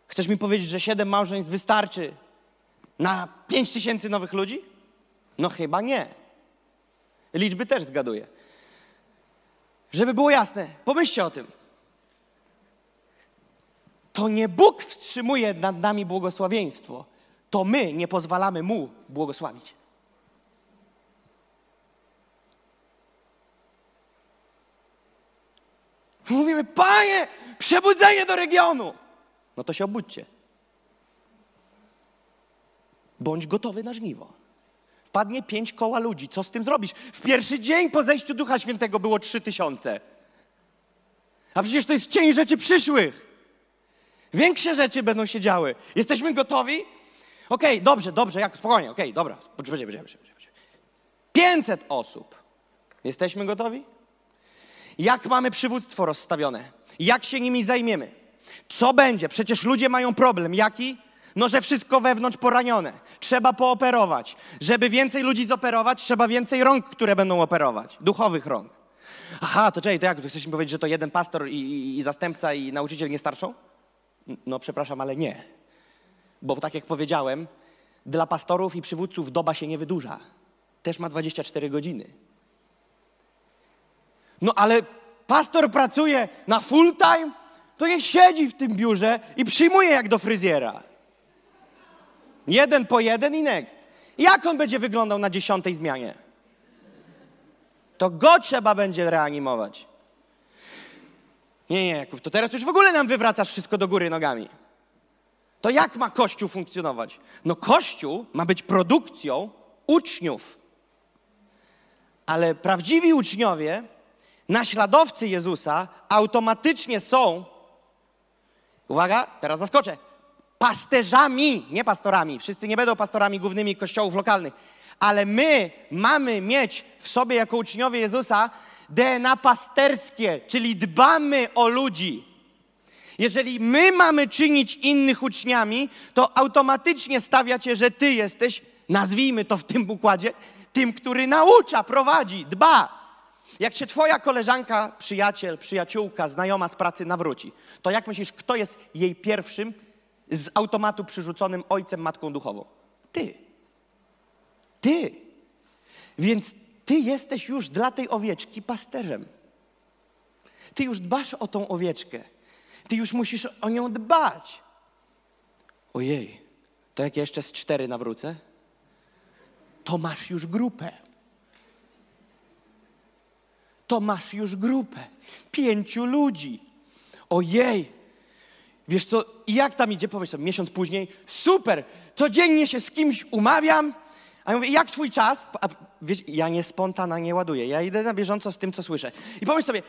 Chcesz mi powiedzieć, że siedem małżeństw wystarczy na pięć tysięcy nowych ludzi? No chyba nie. Liczby też zgaduję. Żeby było jasne, pomyślcie o tym. To nie Bóg wstrzymuje nad nami błogosławieństwo, to my nie pozwalamy Mu błogosławić. Mówimy, Panie, przebudzenie do regionu. No to się obudźcie. Bądź gotowy na żniwo. Wpadnie pięć koła ludzi. Co z tym zrobisz? W pierwszy dzień po zejściu Ducha Świętego było trzy tysiące. A przecież to jest cień rzeczy przyszłych. Większe rzeczy będą się działy. Jesteśmy gotowi? Okej, okay, dobrze, dobrze, jak spokojnie, okej, okay, dobra. Poczekajcie, poczekajcie, poczekajcie. 500 osób. Jesteśmy gotowi? Jak mamy przywództwo rozstawione? Jak się nimi zajmiemy? Co będzie? Przecież ludzie mają problem. Jaki? No, że wszystko wewnątrz poranione. Trzeba pooperować. Żeby więcej ludzi zoperować, trzeba więcej rąk, które będą operować. Duchowych rąk. Aha, to czekaj, to jak? To chcesz mi powiedzieć, że to jeden pastor i, i, i zastępca i nauczyciel nie starczą? No, przepraszam, ale nie. Bo tak jak powiedziałem, dla pastorów i przywódców doba się nie wydłuża. Też ma 24 godziny. No ale pastor pracuje na full time, to niech siedzi w tym biurze i przyjmuje jak do fryzjera. Jeden po jeden i next. Jak on będzie wyglądał na dziesiątej zmianie? To go trzeba będzie reanimować. Nie, nie, Jakub, to teraz już w ogóle nam wywracasz wszystko do góry nogami. To jak ma Kościół funkcjonować? No Kościół ma być produkcją uczniów. Ale prawdziwi uczniowie naśladowcy Jezusa automatycznie są, uwaga, teraz zaskoczę, pasterzami, nie pastorami. Wszyscy nie będą pastorami głównymi kościołów lokalnych, ale my mamy mieć w sobie jako uczniowie Jezusa DNA pasterskie, czyli dbamy o ludzi. Jeżeli my mamy czynić innych uczniami, to automatycznie stawiacie, że ty jesteś, nazwijmy to w tym układzie, tym, który naucza, prowadzi, dba. Jak się twoja koleżanka, przyjaciel, przyjaciółka, znajoma z pracy nawróci, to jak myślisz, kto jest jej pierwszym z automatu przyrzuconym ojcem, matką duchową? Ty. Ty. Więc ty jesteś już dla tej owieczki pasterzem. Ty już dbasz o tą owieczkę. Ty już musisz o nią dbać. Ojej, to jak jeszcze z cztery nawrócę? To masz już grupę. To masz już grupę. Pięciu ludzi. Ojej. Wiesz co, i jak tam idzie? Powiedz sobie, miesiąc później. Super, codziennie się z kimś umawiam. A ja mówię, jak twój czas? A, wiesz, ja nie spontana nie ładuję. Ja idę na bieżąco z tym, co słyszę. I pomyśl sobie,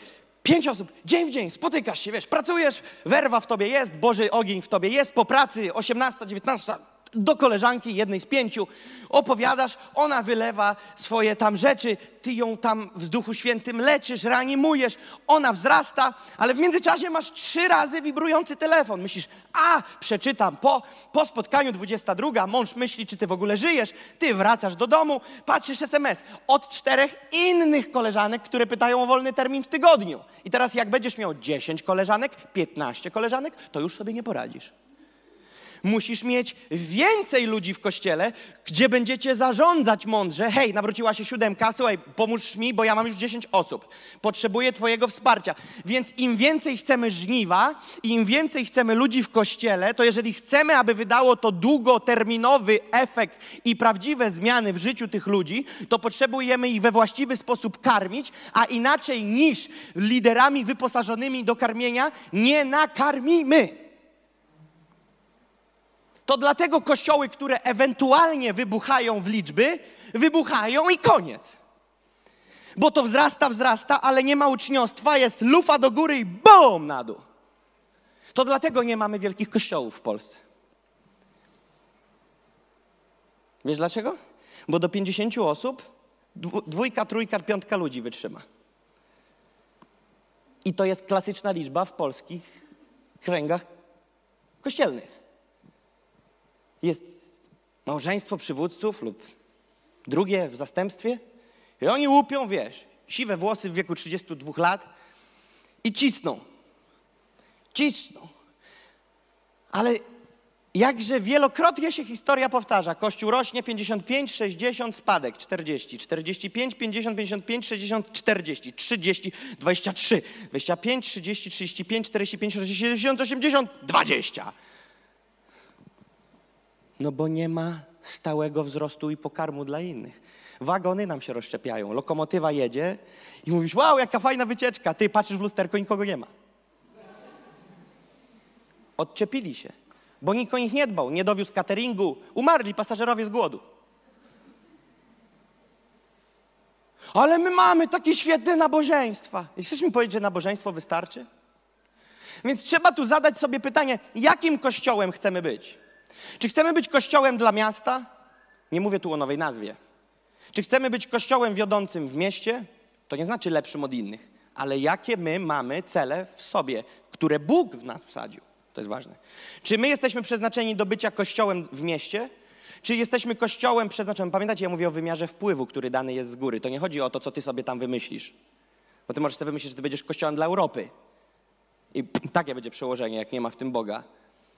Pięć osób, dzień w dzień, spotykasz się, wiesz, pracujesz, werwa w tobie jest, Boży ogień w tobie jest, po pracy 18, 19, do koleżanki, jednej z pięciu, opowiadasz, ona wylewa swoje tam rzeczy, ty ją tam w Duchu Świętym leczysz, reanimujesz, ona wzrasta, ale w międzyczasie masz trzy razy wibrujący telefon. Myślisz, a, przeczytam, po, po spotkaniu 22, mąż myśli, czy ty w ogóle żyjesz, ty wracasz do domu, patrzysz SMS od czterech innych koleżanek, które pytają o wolny termin w tygodniu. I teraz jak będziesz miał 10 koleżanek, 15 koleżanek, to już sobie nie poradzisz musisz mieć więcej ludzi w kościele, gdzie będziecie zarządzać mądrze. Hej, nawróciła się siódemka, słuchaj, pomóż mi, bo ja mam już 10 osób. Potrzebuję Twojego wsparcia. Więc im więcej chcemy żniwa, im więcej chcemy ludzi w kościele, to jeżeli chcemy, aby wydało to długoterminowy efekt i prawdziwe zmiany w życiu tych ludzi, to potrzebujemy ich we właściwy sposób karmić, a inaczej niż liderami wyposażonymi do karmienia nie nakarmimy. To dlatego kościoły, które ewentualnie wybuchają w liczby, wybuchają i koniec. Bo to wzrasta, wzrasta, ale nie ma uczniostwa, jest lufa do góry i bum na dół. To dlatego nie mamy wielkich kościołów w Polsce. Wiesz dlaczego? Bo do 50 osób dwójka, trójka, piątka ludzi wytrzyma. I to jest klasyczna liczba w polskich kręgach kościelnych jest małżeństwo przywódców lub drugie w zastępstwie i oni łupią, wiesz, siwe włosy w wieku 32 lat i cisną. Cisną. Ale jakże wielokrotnie się historia powtarza. Kościół rośnie 55, 60, spadek 40, 45, 50, 55, 60, 40, 30, 23, 25, 30, 35, 45, 60, 70, 80, 20. No bo nie ma stałego wzrostu i pokarmu dla innych. Wagony nam się rozszczepiają, lokomotywa jedzie i mówisz, wow, jaka fajna wycieczka. Ty patrzysz w lusterko, nikogo nie ma. Odczepili się, bo nikt o nich nie dbał, nie dowiózł cateringu, umarli pasażerowie z głodu. Ale my mamy takie świetne nabożeństwa. Chcesz mi powiedzieć, że nabożeństwo wystarczy? Więc trzeba tu zadać sobie pytanie, jakim kościołem chcemy być? Czy chcemy być kościołem dla miasta? Nie mówię tu o nowej nazwie. Czy chcemy być kościołem wiodącym w mieście? To nie znaczy lepszym od innych, ale jakie my mamy cele w sobie, które Bóg w nas wsadził. To jest ważne. Czy my jesteśmy przeznaczeni do bycia kościołem w mieście? Czy jesteśmy kościołem przeznaczonym? Pamiętacie, ja mówię o wymiarze wpływu, który dany jest z góry. To nie chodzi o to, co ty sobie tam wymyślisz. Bo ty możesz sobie wymyślić, że ty będziesz kościołem dla Europy. I takie będzie przełożenie, jak nie ma w tym Boga.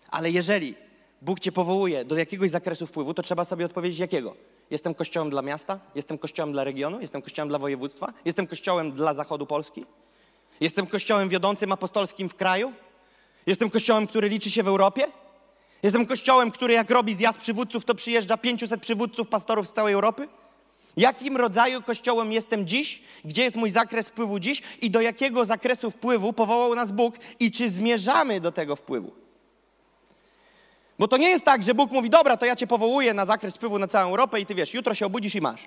Ale jeżeli Bóg cię powołuje do jakiegoś zakresu wpływu, to trzeba sobie odpowiedzieć jakiego. Jestem kościołem dla miasta? Jestem kościołem dla regionu? Jestem kościołem dla województwa? Jestem kościołem dla zachodu Polski? Jestem kościołem wiodącym apostolskim w kraju? Jestem kościołem, który liczy się w Europie? Jestem kościołem, który jak robi zjazd przywódców, to przyjeżdża 500 przywódców, pastorów z całej Europy? Jakim rodzaju kościołem jestem dziś? Gdzie jest mój zakres wpływu dziś? I do jakiego zakresu wpływu powołał nas Bóg? I czy zmierzamy do tego wpływu? Bo to nie jest tak, że Bóg mówi, dobra, to ja cię powołuję na zakres wpływu na całą Europę i ty wiesz, jutro się obudzisz i masz.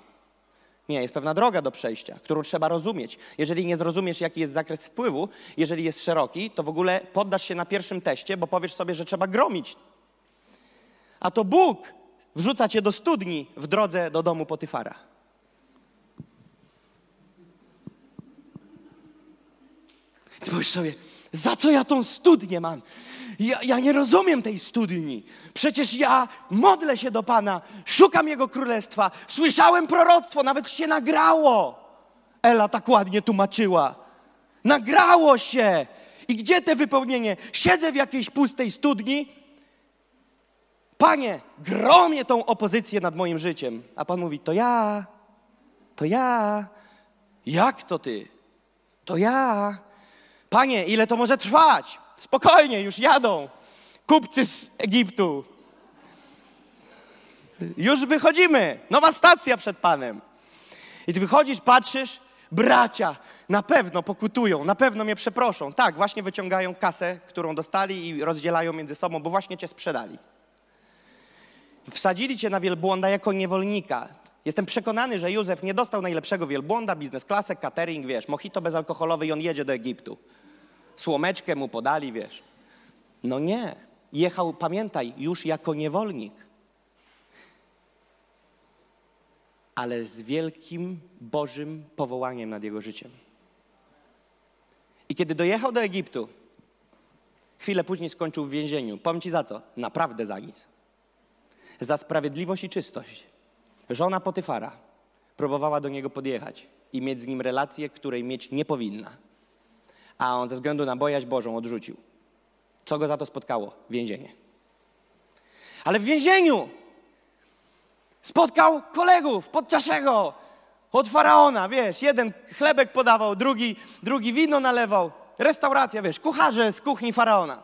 Nie, jest pewna droga do przejścia, którą trzeba rozumieć. Jeżeli nie zrozumiesz, jaki jest zakres wpływu, jeżeli jest szeroki, to w ogóle poddasz się na pierwszym teście, bo powiesz sobie, że trzeba gromić. A to Bóg wrzuca cię do studni w drodze do domu Potyfara. Ty powiesz sobie, za co ja tą studnię mam? Ja, ja, nie rozumiem tej studni. Przecież ja modlę się do Pana, szukam Jego królestwa, słyszałem proroctwo, nawet się nagrało. Ela tak ładnie tłumaczyła. Nagrało się. I gdzie te wypełnienie? Siedzę w jakiejś pustej studni, Panie, gromie tą opozycję nad moim życiem. A Pan mówi, to ja, to ja. Jak to ty? To ja. Panie, ile to może trwać? Spokojnie, już jadą. Kupcy z Egiptu. Już wychodzimy. Nowa stacja przed Panem. I ty wychodzisz, patrzysz, bracia na pewno pokutują, na pewno mnie przeproszą. Tak, właśnie wyciągają kasę, którą dostali i rozdzielają między sobą, bo właśnie cię sprzedali. Wsadzili cię na wielbłąda jako niewolnika. Jestem przekonany, że Józef nie dostał najlepszego wielbłąda, biznes klasę, catering, wiesz, mojito bezalkoholowy i on jedzie do Egiptu. Słomeczkę mu podali, wiesz. No nie. Jechał, pamiętaj, już jako niewolnik. ale z wielkim Bożym powołaniem nad jego życiem. I kiedy dojechał do Egiptu, chwilę później skończył w więzieniu. Powiem ci za co? Naprawdę za nic. Za sprawiedliwość i czystość. Żona Potyfara próbowała do niego podjechać i mieć z nim relację, której mieć nie powinna. A on ze względu na bojaźń Bożą odrzucił. Co go za to spotkało? Więzienie. Ale w więzieniu Spotkał kolegów podczaszego od faraona, wiesz, jeden chlebek podawał, drugi, drugi wino nalewał. Restauracja, wiesz, kucharze z kuchni faraona.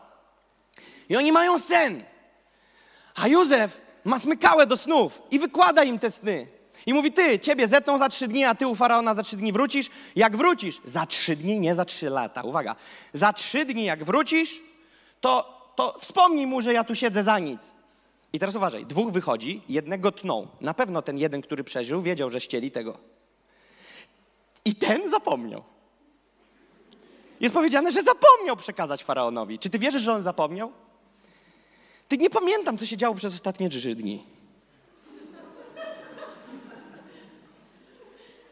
I oni mają sen. A Józef ma smykałę do snów i wykłada im te sny. I mówi, ty, ciebie zetną za trzy dni, a ty u faraona za trzy dni wrócisz. Jak wrócisz, za trzy dni, nie za trzy lata, uwaga, za trzy dni jak wrócisz, to, to wspomnij mu, że ja tu siedzę za nic. I teraz uważaj, dwóch wychodzi, jednego tną. Na pewno ten jeden, który przeżył, wiedział, że ścieli tego. I ten zapomniał. Jest powiedziane, że zapomniał przekazać faraonowi. Czy ty wierzysz, że on zapomniał? Ty nie pamiętam, co się działo przez ostatnie trzy dni.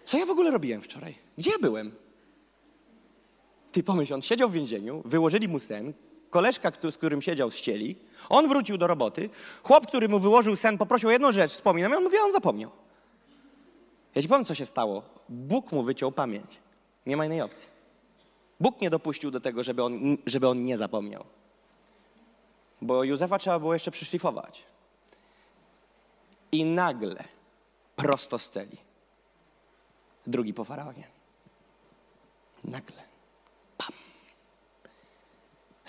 Co ja w ogóle robiłem wczoraj? Gdzie ja byłem? Ty pomyśl, on siedział w więzieniu, wyłożyli mu sen, koleżka, z którym siedział, ścieli, on wrócił do roboty, chłop, który mu wyłożył sen, poprosił o jedną rzecz, wspominam, i on mówi, on zapomniał. Ja ci powiem, co się stało. Bóg mu wyciął pamięć. Nie ma innej opcji. Bóg nie dopuścił do tego, żeby on, żeby on nie zapomniał. Bo Józefa trzeba było jeszcze przyszlifować. I nagle, prosto z celi, drugi po faraonie. Nagle. Pam.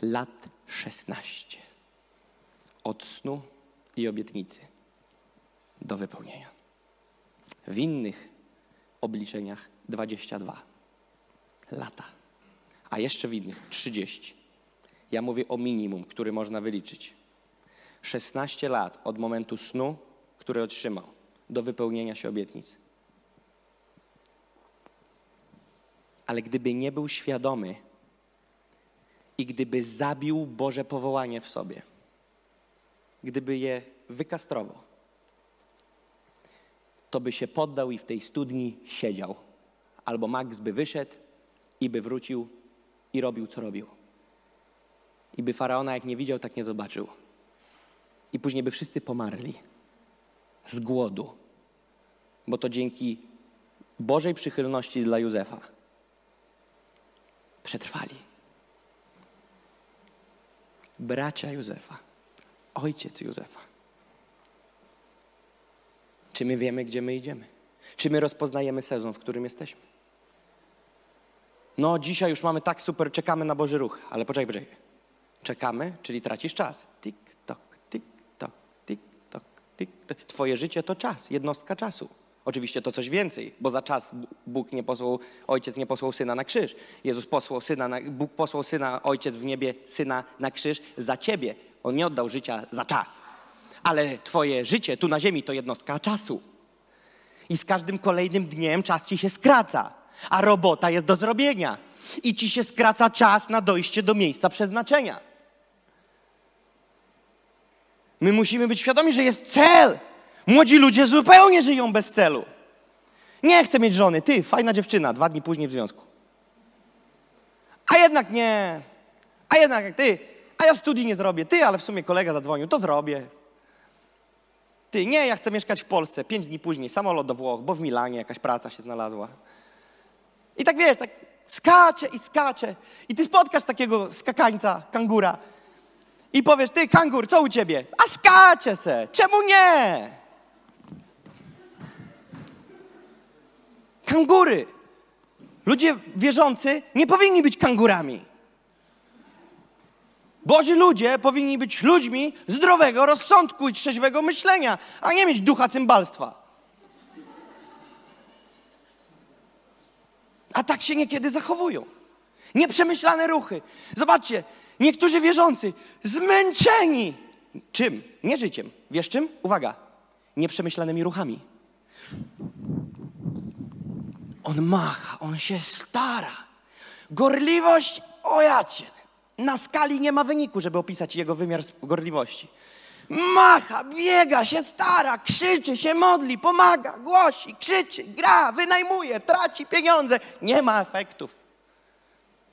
Lat 16 od snu i obietnicy do wypełnienia. W innych obliczeniach 22 lata, a jeszcze w innych 30. Ja mówię o minimum, który można wyliczyć. 16 lat od momentu snu, który otrzymał, do wypełnienia się obietnic. Ale gdyby nie był świadomy i gdyby zabił Boże powołanie w sobie, gdyby je wykastrował, to by się poddał i w tej studni siedział. Albo Max by wyszedł i by wrócił i robił, co robił. I by faraona, jak nie widział, tak nie zobaczył. I później by wszyscy pomarli z głodu, bo to dzięki Bożej przychylności dla Józefa przetrwali. Bracia Józefa ojciec Józefa. Czy my wiemy, gdzie my idziemy? Czy my rozpoznajemy sezon, w którym jesteśmy? No, dzisiaj już mamy tak super, czekamy na Boży ruch, ale poczekaj, poczekaj. Czekamy, czyli tracisz czas. Tik, tok, tik, tok, tik, tok, tik, tok. Twoje życie to czas, jednostka czasu. Oczywiście to coś więcej, bo za czas Bóg nie posłał, Ojciec nie posłał Syna na krzyż. Jezus posłał Syna, na, Bóg posłał Syna, Ojciec w niebie, Syna na krzyż za Ciebie. On nie oddał życia za czas. Ale Twoje życie tu na ziemi to jednostka czasu. I z każdym kolejnym dniem czas Ci się skraca, a robota jest do zrobienia. I Ci się skraca czas na dojście do miejsca przeznaczenia. My musimy być świadomi, że jest cel. Młodzi ludzie zupełnie żyją bez celu. Nie chcę mieć żony. Ty, fajna dziewczyna, dwa dni później w związku. A jednak nie. A jednak ty, a ja studii nie zrobię. Ty, ale w sumie kolega zadzwonił, to zrobię. Ty, nie, ja chcę mieszkać w Polsce. Pięć dni później samolot do Włoch, bo w Milanie jakaś praca się znalazła. I tak wiesz, tak skacze i skacze. I ty spotkasz takiego skakańca, kangura. I powiesz, ty kangur, co u ciebie? A skacze se, czemu nie? Kangury. Ludzie wierzący nie powinni być kangurami. Boży ludzie powinni być ludźmi zdrowego rozsądku i trzeźwego myślenia, a nie mieć ducha cymbalstwa. A tak się niekiedy zachowują. Nieprzemyślane ruchy. Zobaczcie, niektórzy wierzący, zmęczeni. Czym? Nie życiem. Wiesz czym? Uwaga. Nieprzemyślanymi ruchami. On macha, on się stara. Gorliwość, o jacie. Na skali nie ma wyniku, żeby opisać jego wymiar gorliwości. Macha, biega, się stara, krzyczy, się modli, pomaga, głosi, krzyczy, gra, wynajmuje, traci pieniądze. Nie ma efektów.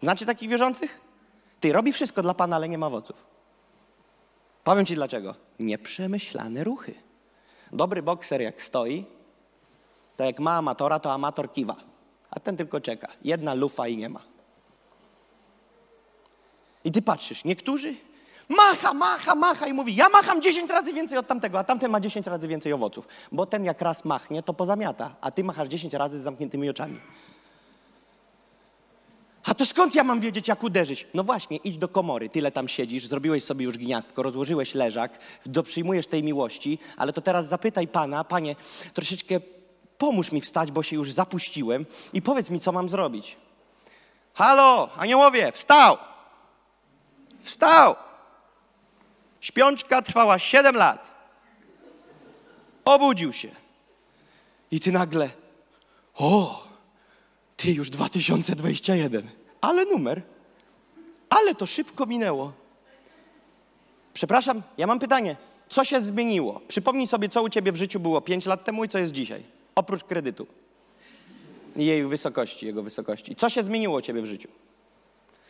Znacie takich wierzących? Ty robi wszystko dla Pana, ale nie ma owoców. Powiem Ci dlaczego. Nieprzemyślane ruchy. Dobry bokser jak stoi, to jak ma amatora, to amator kiwa. A ten tylko czeka. Jedna lufa i nie ma. I ty patrzysz, niektórzy macha, macha, macha i mówi, ja macham 10 razy więcej od tamtego, a tamten ma 10 razy więcej owoców. Bo ten jak raz machnie, to pozamiata, a ty machasz 10 razy z zamkniętymi oczami. A to skąd ja mam wiedzieć, jak uderzyć? No właśnie, idź do komory, tyle tam siedzisz, zrobiłeś sobie już gniazdko, rozłożyłeś leżak, doprzyjmujesz tej miłości, ale to teraz zapytaj Pana, Panie, troszeczkę pomóż mi wstać, bo się już zapuściłem i powiedz mi, co mam zrobić. Halo, aniołowie, wstał! Wstał! Śpiączka trwała 7 lat. Obudził się. I ty nagle, o, ty już 2021. Ale numer. Ale to szybko minęło. Przepraszam, ja mam pytanie. Co się zmieniło? Przypomnij sobie, co u ciebie w życiu było 5 lat temu i co jest dzisiaj. Oprócz kredytu. I jej wysokości, jego wysokości. Co się zmieniło u ciebie w życiu?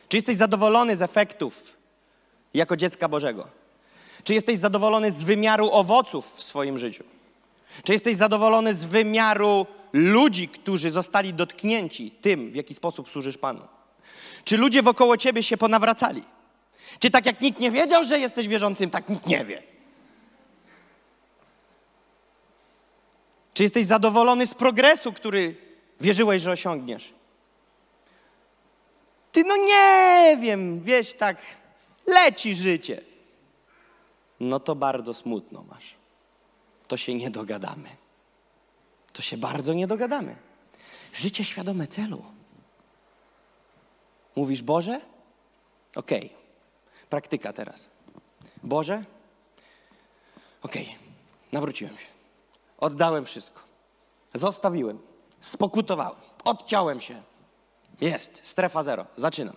Czy jesteś zadowolony z efektów jako dziecka Bożego? Czy jesteś zadowolony z wymiaru owoców w swoim życiu? Czy jesteś zadowolony z wymiaru ludzi, którzy zostali dotknięci tym, w jaki sposób służysz Panu? Czy ludzie wokoło ciebie się ponawracali? Czy tak jak nikt nie wiedział, że jesteś wierzącym, tak nikt nie wie? Czy jesteś zadowolony z progresu, który wierzyłeś, że osiągniesz? Ty no nie wiem, wieś tak leci życie. No to bardzo smutno masz. To się nie dogadamy. To się bardzo nie dogadamy. Życie świadome celu. Mówisz Boże? Okej. Praktyka teraz. Boże? Okej. Nawróciłem się. Oddałem wszystko. Zostawiłem. Spokutowałem. Odciąłem się. Jest. Strefa zero. Zaczynam.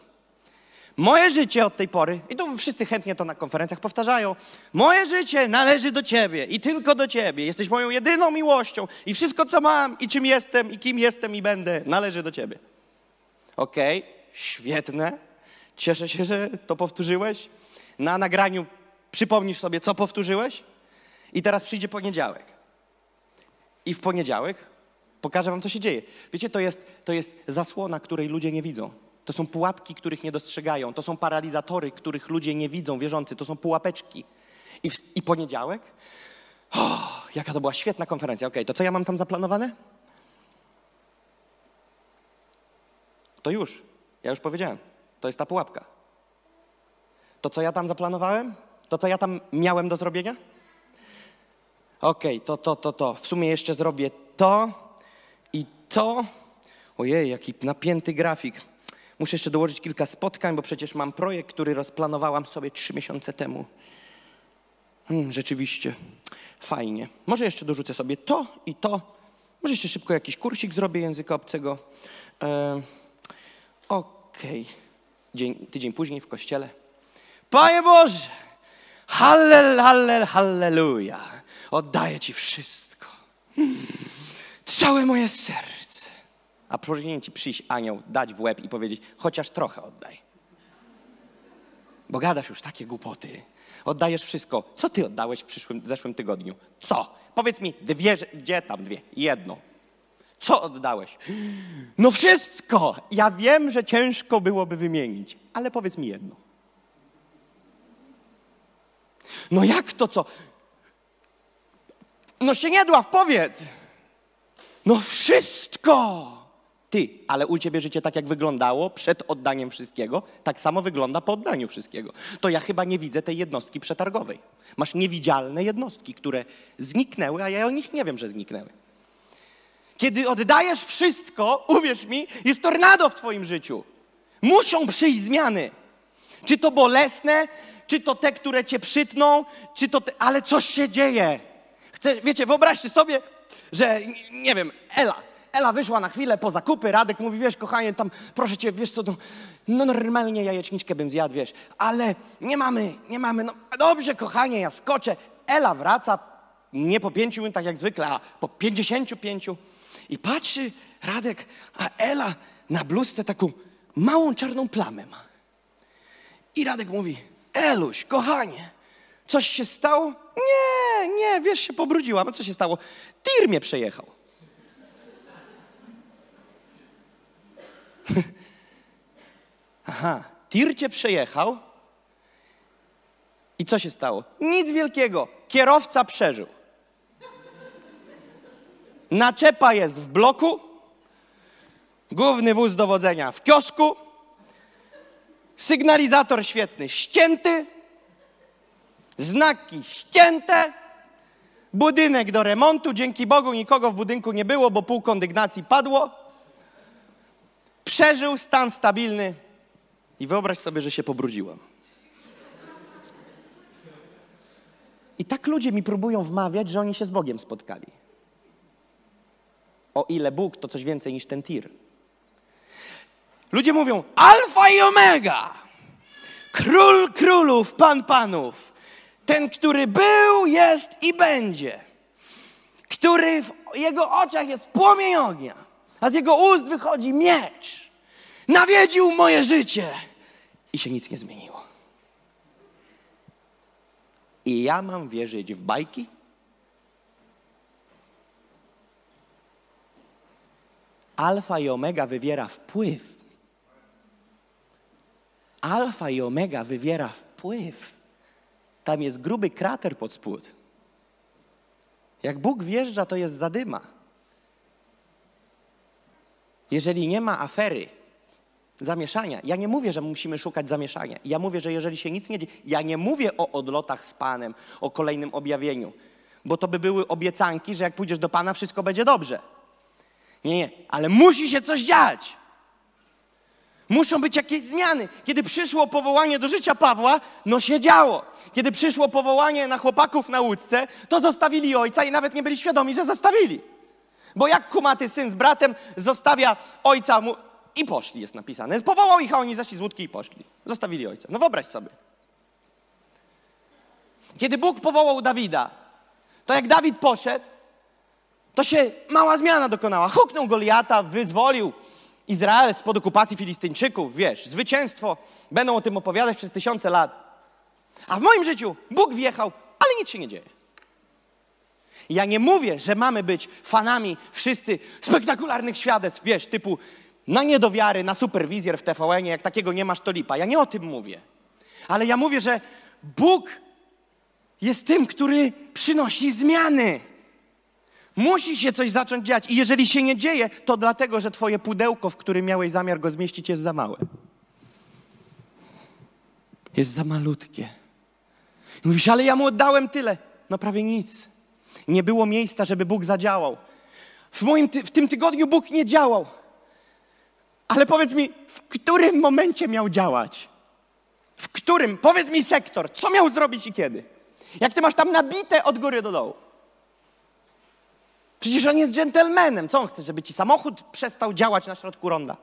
Moje życie od tej pory, i tu wszyscy chętnie to na konferencjach powtarzają, moje życie należy do Ciebie i tylko do Ciebie. Jesteś moją jedyną miłością i wszystko, co mam i czym jestem i kim jestem i będę, należy do Ciebie. Okej, świetne. Cieszę się, że to powtórzyłeś. Na nagraniu przypomnisz sobie, co powtórzyłeś. I teraz przyjdzie poniedziałek. I w poniedziałek pokażę wam, co się dzieje. Wiecie, to jest, to jest zasłona, której ludzie nie widzą. To są pułapki, których nie dostrzegają. To są paralizatory, których ludzie nie widzą, wierzący. To są pułapeczki. I, w, i poniedziałek? Jaka to była świetna konferencja. Okej, to co ja mam tam zaplanowane? To już. Ja już powiedziałem. To jest ta pułapka. To, co ja tam zaplanowałem? To, co ja tam miałem do zrobienia? Okej, to, to, to, to. W sumie jeszcze zrobię to i to. Ojej, jaki napięty grafik. Muszę jeszcze dołożyć kilka spotkań, bo przecież mam projekt, który rozplanowałam sobie trzy miesiące temu. Hmm, rzeczywiście, fajnie. Może jeszcze dorzucę sobie to i to. Może jeszcze szybko jakiś kursik zrobię języka obcego. E, Okej. Dzień, tydzień później w kościele. Panie Boże! Hallel, hallel, halleluja. Oddaję Ci wszystko. Całe moje serce. A powinien Ci przyjść anioł, dać w łeb i powiedzieć, chociaż trochę oddaj. Bo gadasz już takie głupoty. Oddajesz wszystko. Co Ty oddałeś w przyszłym, zeszłym tygodniu? Co? Powiedz mi, dwie, gdzie tam dwie? Jedno. Co oddałeś? No wszystko. Ja wiem, że ciężko byłoby wymienić, ale powiedz mi jedno. No jak to co? No się nie dław, powiedz. No wszystko. Ty, ale u ciebie życie tak jak wyglądało przed oddaniem wszystkiego, tak samo wygląda po oddaniu wszystkiego. To ja chyba nie widzę tej jednostki przetargowej. Masz niewidzialne jednostki, które zniknęły, a ja o nich nie wiem, że zniknęły. Kiedy oddajesz wszystko, uwierz mi, jest tornado w twoim życiu. Muszą przyjść zmiany. Czy to bolesne, czy to te, które cię przytną, czy to te, ale coś się dzieje. Chcę, wiecie, wyobraźcie sobie, że, nie wiem, Ela, Ela wyszła na chwilę po zakupy, Radek mówi, wiesz, kochanie, tam, proszę cię, wiesz co, no, no normalnie jajeczniczkę bym zjadł, wiesz, ale nie mamy, nie mamy, no dobrze, kochanie, ja skoczę. Ela wraca, nie po pięciu minutach jak zwykle, a po pięćdziesięciu pięciu i patrzy Radek, a Ela na bluzce taką małą czarną plamę ma. I Radek mówi, Eluś, kochanie, coś się stało? Nie, nie, wiesz, się pobrudziłam. A co się stało? Tir mnie przejechał. Aha, tir cię przejechał. I co się stało? Nic wielkiego. Kierowca przeżył. Naczepa jest w bloku. Główny wóz dowodzenia w kiosku. Sygnalizator świetny, ścięty. Znaki ścięte. Budynek do remontu. Dzięki Bogu nikogo w budynku nie było, bo pół kondygnacji padło. Przeżył stan stabilny. I wyobraź sobie, że się pobrudziłem. I tak ludzie mi próbują wmawiać, że oni się z Bogiem spotkali. O ile Bóg to coś więcej niż ten tir. Ludzie mówią Alfa i Omega, król królów, pan panów, ten, który był, jest i będzie, który w jego oczach jest płomień ognia, a z jego ust wychodzi miecz. Nawiedził moje życie i się nic nie zmieniło. I ja mam wierzyć w bajki? Alfa i omega wywiera wpływ. Alfa i omega wywiera wpływ. Tam jest gruby krater pod spód. Jak Bóg wjeżdża, to jest zadyma. Jeżeli nie ma afery, zamieszania, ja nie mówię, że musimy szukać zamieszania. Ja mówię, że jeżeli się nic nie dzieje, ja nie mówię o odlotach z Panem, o kolejnym objawieniu, bo to by były obiecanki, że jak pójdziesz do Pana, wszystko będzie dobrze. Nie, nie, ale musi się coś dziać. Muszą być jakieś zmiany. Kiedy przyszło powołanie do życia Pawła, no się działo. Kiedy przyszło powołanie na chłopaków na łódce, to zostawili ojca i nawet nie byli świadomi, że zostawili. Bo jak kumaty syn z bratem zostawia ojca mu... i poszli, jest napisane. Powołał ich, a oni zeszli z łódki i poszli. Zostawili ojca. No wyobraź sobie. Kiedy Bóg powołał Dawida, to jak Dawid poszedł, to się mała zmiana dokonała. Huknął Goliata, wyzwolił Izrael spod okupacji Filistyńczyków, wiesz, zwycięstwo. Będą o tym opowiadać przez tysiące lat. A w moim życiu Bóg wjechał, ale nic się nie dzieje. Ja nie mówię, że mamy być fanami wszyscy spektakularnych świadectw, wiesz, typu na niedowiary, na superwizjer w tvn jak takiego nie masz, to lipa. Ja nie o tym mówię. Ale ja mówię, że Bóg jest tym, który przynosi zmiany. Musi się coś zacząć dziać. I jeżeli się nie dzieje, to dlatego, że twoje pudełko, w którym miałeś zamiar go zmieścić, jest za małe. Jest za malutkie. I mówisz, ale ja mu oddałem tyle. No prawie nic. Nie było miejsca, żeby Bóg zadziałał. W, moim ty w tym tygodniu Bóg nie działał. Ale powiedz mi, w którym momencie miał działać? W którym? Powiedz mi sektor. Co miał zrobić i kiedy? Jak ty masz tam nabite od góry do dołu. Przecież on jest dżentelmenem. Co on chce, żeby ci samochód przestał działać na środku ronda?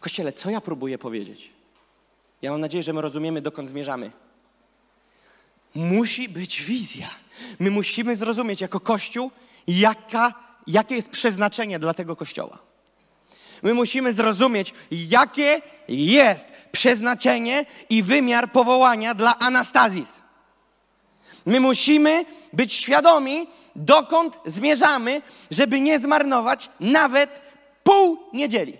Kościele, co ja próbuję powiedzieć? Ja mam nadzieję, że my rozumiemy, dokąd zmierzamy. Musi być wizja. My musimy zrozumieć jako Kościół, jaka, jakie jest przeznaczenie dla tego Kościoła. My musimy zrozumieć, jakie jest przeznaczenie i wymiar powołania dla Anastazis. My musimy być świadomi, dokąd zmierzamy, żeby nie zmarnować nawet pół niedzieli.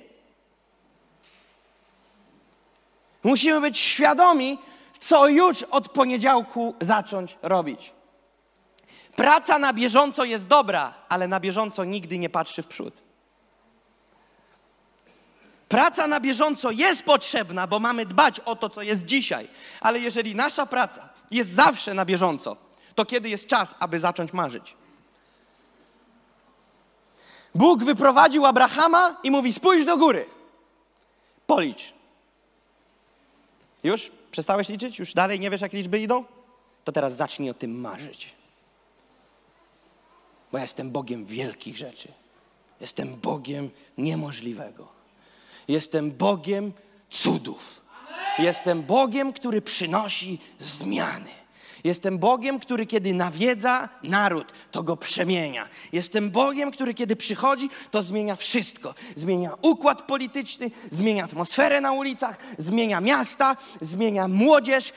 Musimy być świadomi, co już od poniedziałku zacząć robić. Praca na bieżąco jest dobra, ale na bieżąco nigdy nie patrzy w przód. Praca na bieżąco jest potrzebna, bo mamy dbać o to, co jest dzisiaj. Ale jeżeli nasza praca jest zawsze na bieżąco, to kiedy jest czas, aby zacząć marzyć? Bóg wyprowadził Abrahama i mówi: Spójrz do góry. Policz. Już? Przestałeś liczyć? Już dalej nie wiesz, jak liczby idą? To teraz zacznij o tym marzyć. Bo ja jestem Bogiem wielkich rzeczy. Jestem Bogiem niemożliwego. Jestem Bogiem cudów. Jestem Bogiem, który przynosi zmiany. Jestem Bogiem, który kiedy nawiedza naród, to go przemienia. Jestem Bogiem, który kiedy przychodzi, to zmienia wszystko. Zmienia układ polityczny, zmienia atmosferę na ulicach, zmienia miasta, zmienia młodzież,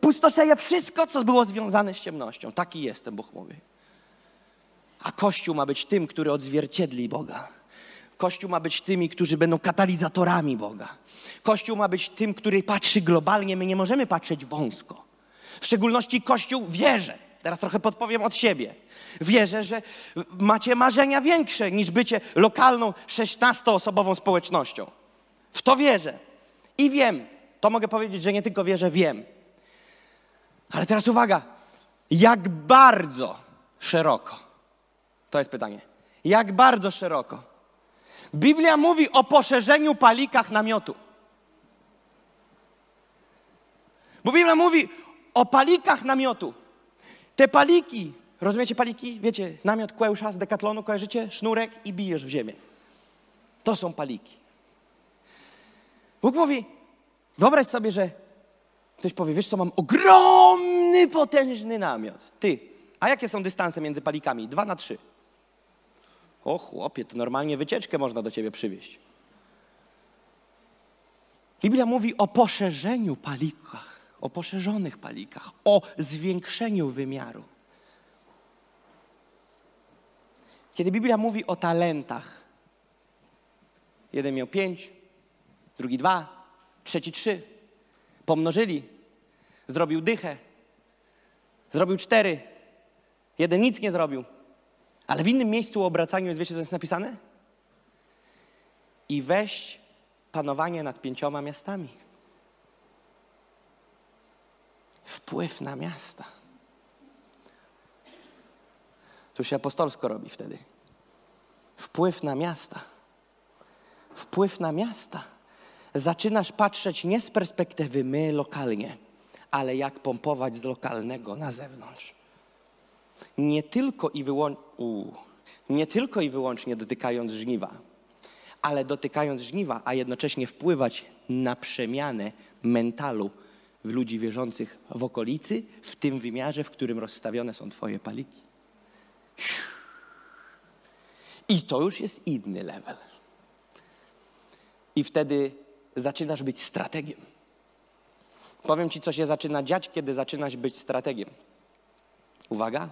pustoszeje wszystko, co było związane z ciemnością. Taki jestem, Bóg mówi. A Kościół ma być tym, który odzwierciedli Boga. Kościół ma być tymi, którzy będą katalizatorami Boga. Kościół ma być tym, który patrzy globalnie. My nie możemy patrzeć wąsko. W szczególności Kościół wierzę. Teraz trochę podpowiem od siebie. Wierzę, że macie marzenia większe niż bycie lokalną 16-osobową społecznością. W to wierzę. I wiem, to mogę powiedzieć, że nie tylko wierzę, wiem. Ale teraz uwaga. Jak bardzo szeroko? To jest pytanie. Jak bardzo szeroko? Biblia mówi o poszerzeniu palikach namiotu. Bo Biblia mówi o palikach namiotu. Te paliki, rozumiecie paliki? Wiecie, namiot Kłeusza z Decathlonu, kojarzycie? Sznurek i bijesz w ziemię. To są paliki. Bóg mówi, wyobraź sobie, że ktoś powie, wiesz co, mam ogromny, potężny namiot. Ty, a jakie są dystanse między palikami? Dwa na trzy. O chłopie, to normalnie wycieczkę można do ciebie przywieźć. Biblia mówi o poszerzeniu palikach, o poszerzonych palikach, o zwiększeniu wymiaru. Kiedy Biblia mówi o talentach, jeden miał pięć, drugi dwa, trzeci trzy, pomnożyli, zrobił dychę, zrobił cztery, jeden nic nie zrobił. Ale w innym miejscu o obracaniu jest, wiecie, co jest napisane? I weź panowanie nad pięcioma miastami. Wpływ na miasta. Tu się apostolsko robi wtedy. Wpływ na miasta. Wpływ na miasta. Zaczynasz patrzeć nie z perspektywy my lokalnie, ale jak pompować z lokalnego na zewnątrz nie tylko i, wyłą- u, nie tylko i wyłącznie dotykając żniwa, ale dotykając żniwa, a jednocześnie wpływać na przemianę mentalu w ludzi wierzących w okolicy, w tym wymiarze, w którym rozstawione są Twoje paliki. I to już jest inny level. I wtedy zaczynasz być strategiem. Powiem Ci, co się zaczyna dziać, kiedy zaczynasz być strategiem. Uwaga,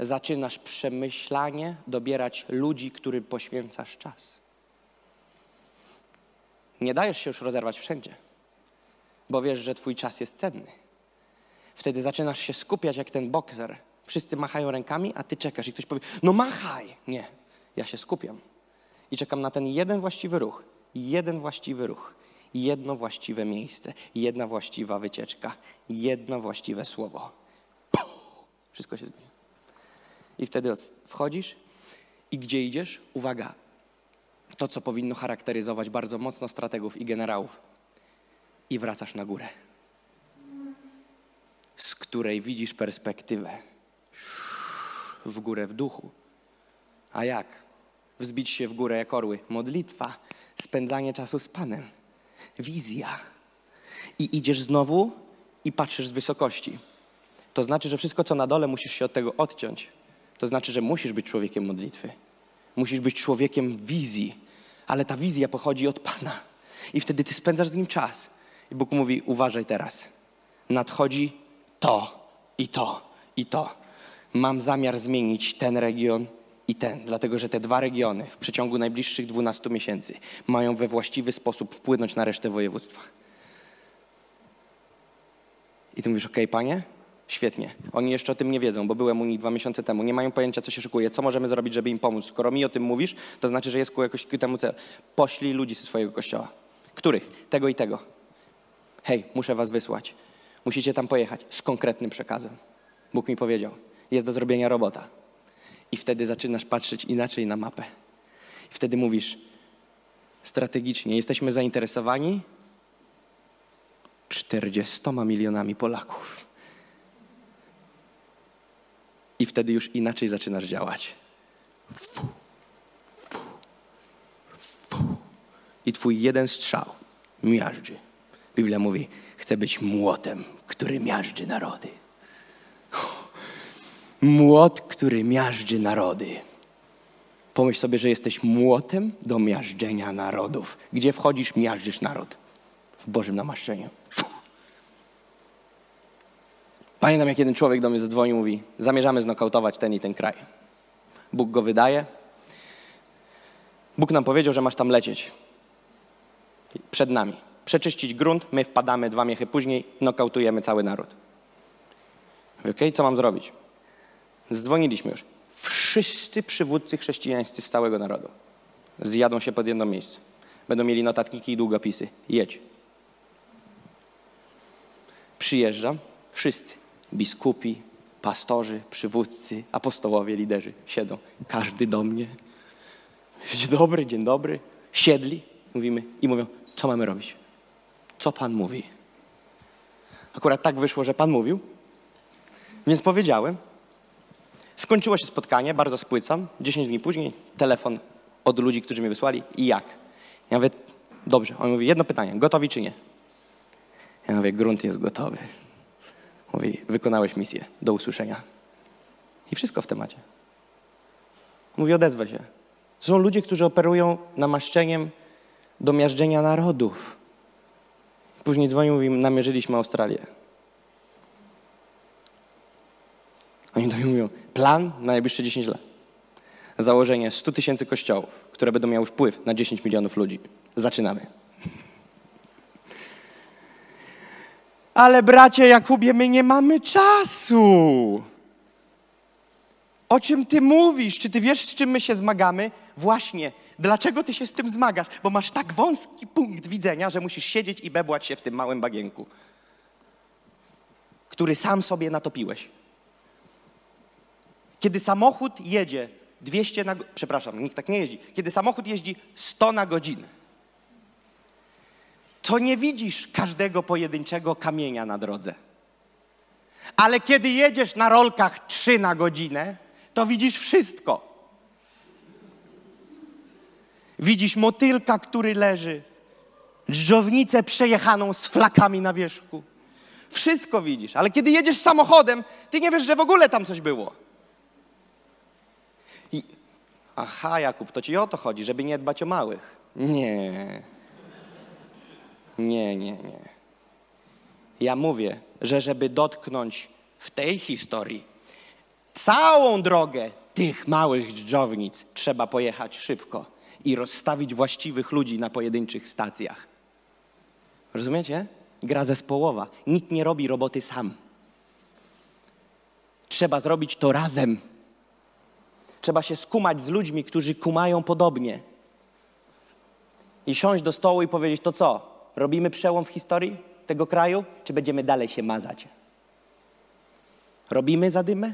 zaczynasz przemyślanie dobierać ludzi, którym poświęcasz czas. Nie dajesz się już rozerwać wszędzie, bo wiesz, że twój czas jest cenny. Wtedy zaczynasz się skupiać jak ten bokser. Wszyscy machają rękami, a ty czekasz i ktoś powie, no machaj. Nie, ja się skupiam i czekam na ten jeden właściwy ruch, jeden właściwy ruch, jedno właściwe miejsce, jedna właściwa wycieczka, jedno właściwe słowo. Wszystko się zmienia. I wtedy od- wchodzisz i gdzie idziesz? Uwaga, to co powinno charakteryzować bardzo mocno strategów i generałów. I wracasz na górę, z której widzisz perspektywę w górę w duchu. A jak? Wzbić się w górę jak orły. Modlitwa, spędzanie czasu z Panem, wizja. I idziesz znowu i patrzysz z wysokości. To znaczy, że wszystko, co na dole, musisz się od tego odciąć. To znaczy, że musisz być człowiekiem modlitwy. Musisz być człowiekiem wizji, ale ta wizja pochodzi od Pana. I wtedy ty spędzasz z nim czas. I Bóg mówi: Uważaj teraz. Nadchodzi to i to i to. Mam zamiar zmienić ten region i ten, dlatego że te dwa regiony w przeciągu najbliższych 12 miesięcy mają we właściwy sposób wpłynąć na resztę województwa. I ty mówisz, okej, panie, świetnie. Oni jeszcze o tym nie wiedzą, bo byłem u nich dwa miesiące temu. Nie mają pojęcia, co się szykuje, co możemy zrobić, żeby im pomóc. Skoro mi o tym mówisz, to znaczy, że jest ku jakoś ku temu celu. Poślij ludzi ze swojego kościoła. Których? Tego i tego. Hej, muszę was wysłać. Musicie tam pojechać z konkretnym przekazem. Bóg mi powiedział, jest do zrobienia robota. I wtedy zaczynasz patrzeć inaczej na mapę. I wtedy mówisz, strategicznie jesteśmy zainteresowani 40 milionami Polaków. I wtedy już inaczej zaczynasz działać. I twój jeden strzał miażdży. Biblia mówi, chcę być młotem, który miażdży narody. Młot, który miażdży narody. Pomyśl sobie, że jesteś młotem do miażdżenia narodów. Gdzie wchodzisz, miażdżysz naród. W Bożym namaszczeniu. Pamiętam, jak jeden człowiek do mnie zadzwonił, mówi, zamierzamy znokautować ten i ten kraj. Bóg go wydaje. Bóg nam powiedział, że masz tam lecieć. Przed nami. Przeczyścić grunt, my wpadamy dwa miechy później, nokautujemy cały naród. Okej, okay, co mam zrobić? Zdzwoniliśmy już. Wszyscy przywódcy chrześcijańscy z całego narodu zjadą się pod jedno miejsce. Będą mieli notatniki i długopisy. Jedź. Przyjeżdżam, wszyscy. Biskupi, pastorzy, przywódcy, apostołowie, liderzy siedzą. Każdy do mnie. Dzień dobry, dzień dobry. Siedli, mówimy i mówią, co mamy robić? Co Pan mówi? Akurat tak wyszło, że Pan mówił, więc powiedziałem. Skończyło się spotkanie, bardzo spłycam. 10 dni później telefon od ludzi, którzy mnie wysłali. I jak? Ja mówię, dobrze. On mówi, jedno pytanie, gotowi czy nie? Ja mówię, grunt jest gotowy. Mówi, wykonałeś misję, do usłyszenia. I wszystko w temacie. Mówi, odezwę się. Są ludzie, którzy operują namaszczeniem do miażdżenia narodów. Później dzwonił i namierzyliśmy Australię. Oni do mnie mówią, plan na najbliższe 10 lat. Założenie 100 tysięcy kościołów, które będą miały wpływ na 10 milionów ludzi. Zaczynamy. Ale bracie Jakubie, my nie mamy czasu. O czym ty mówisz? Czy ty wiesz, z czym my się zmagamy? Właśnie. Dlaczego ty się z tym zmagasz? Bo masz tak wąski punkt widzenia, że musisz siedzieć i bebłać się w tym małym bagienku, który sam sobie natopiłeś. Kiedy samochód jedzie 200 na... Przepraszam, nikt tak nie jeździ. Kiedy samochód jeździ 100 na godzinę, to nie widzisz każdego pojedynczego kamienia na drodze. Ale kiedy jedziesz na rolkach 3 na godzinę, to widzisz wszystko. Widzisz motylka, który leży, dżdżownicę przejechaną z flakami na wierzchu. Wszystko widzisz, ale kiedy jedziesz samochodem, ty nie wiesz, że w ogóle tam coś było. I, aha, Jakub, to ci o to chodzi, żeby nie dbać o małych. Nie. Nie, nie, nie. Ja mówię, że żeby dotknąć w tej historii całą drogę tych małych dżdżownic, trzeba pojechać szybko i rozstawić właściwych ludzi na pojedynczych stacjach. Rozumiecie? Gra zespołowa. Nikt nie robi roboty sam. Trzeba zrobić to razem. Trzeba się skumać z ludźmi, którzy kumają podobnie. I siąść do stołu i powiedzieć: To co? Robimy przełom w historii tego kraju, czy będziemy dalej się mazać? Robimy zadymę?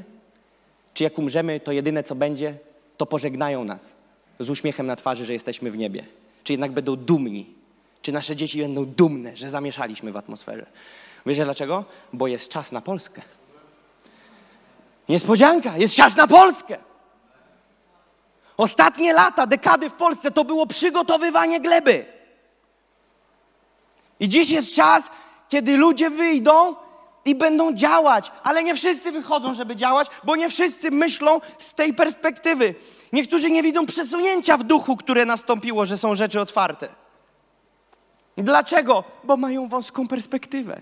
Czy jak umrzemy, to jedyne co będzie, to pożegnają nas z uśmiechem na twarzy, że jesteśmy w niebie? Czy jednak będą dumni? Czy nasze dzieci będą dumne, że zamieszaliśmy w atmosferze? Wiecie dlaczego? Bo jest czas na Polskę. Niespodzianka, jest czas na Polskę. Ostatnie lata, dekady w Polsce to było przygotowywanie gleby. I dziś jest czas, kiedy ludzie wyjdą i będą działać, ale nie wszyscy wychodzą, żeby działać, bo nie wszyscy myślą z tej perspektywy. Niektórzy nie widzą przesunięcia w duchu, które nastąpiło, że są rzeczy otwarte. Dlaczego? Bo mają wąską perspektywę.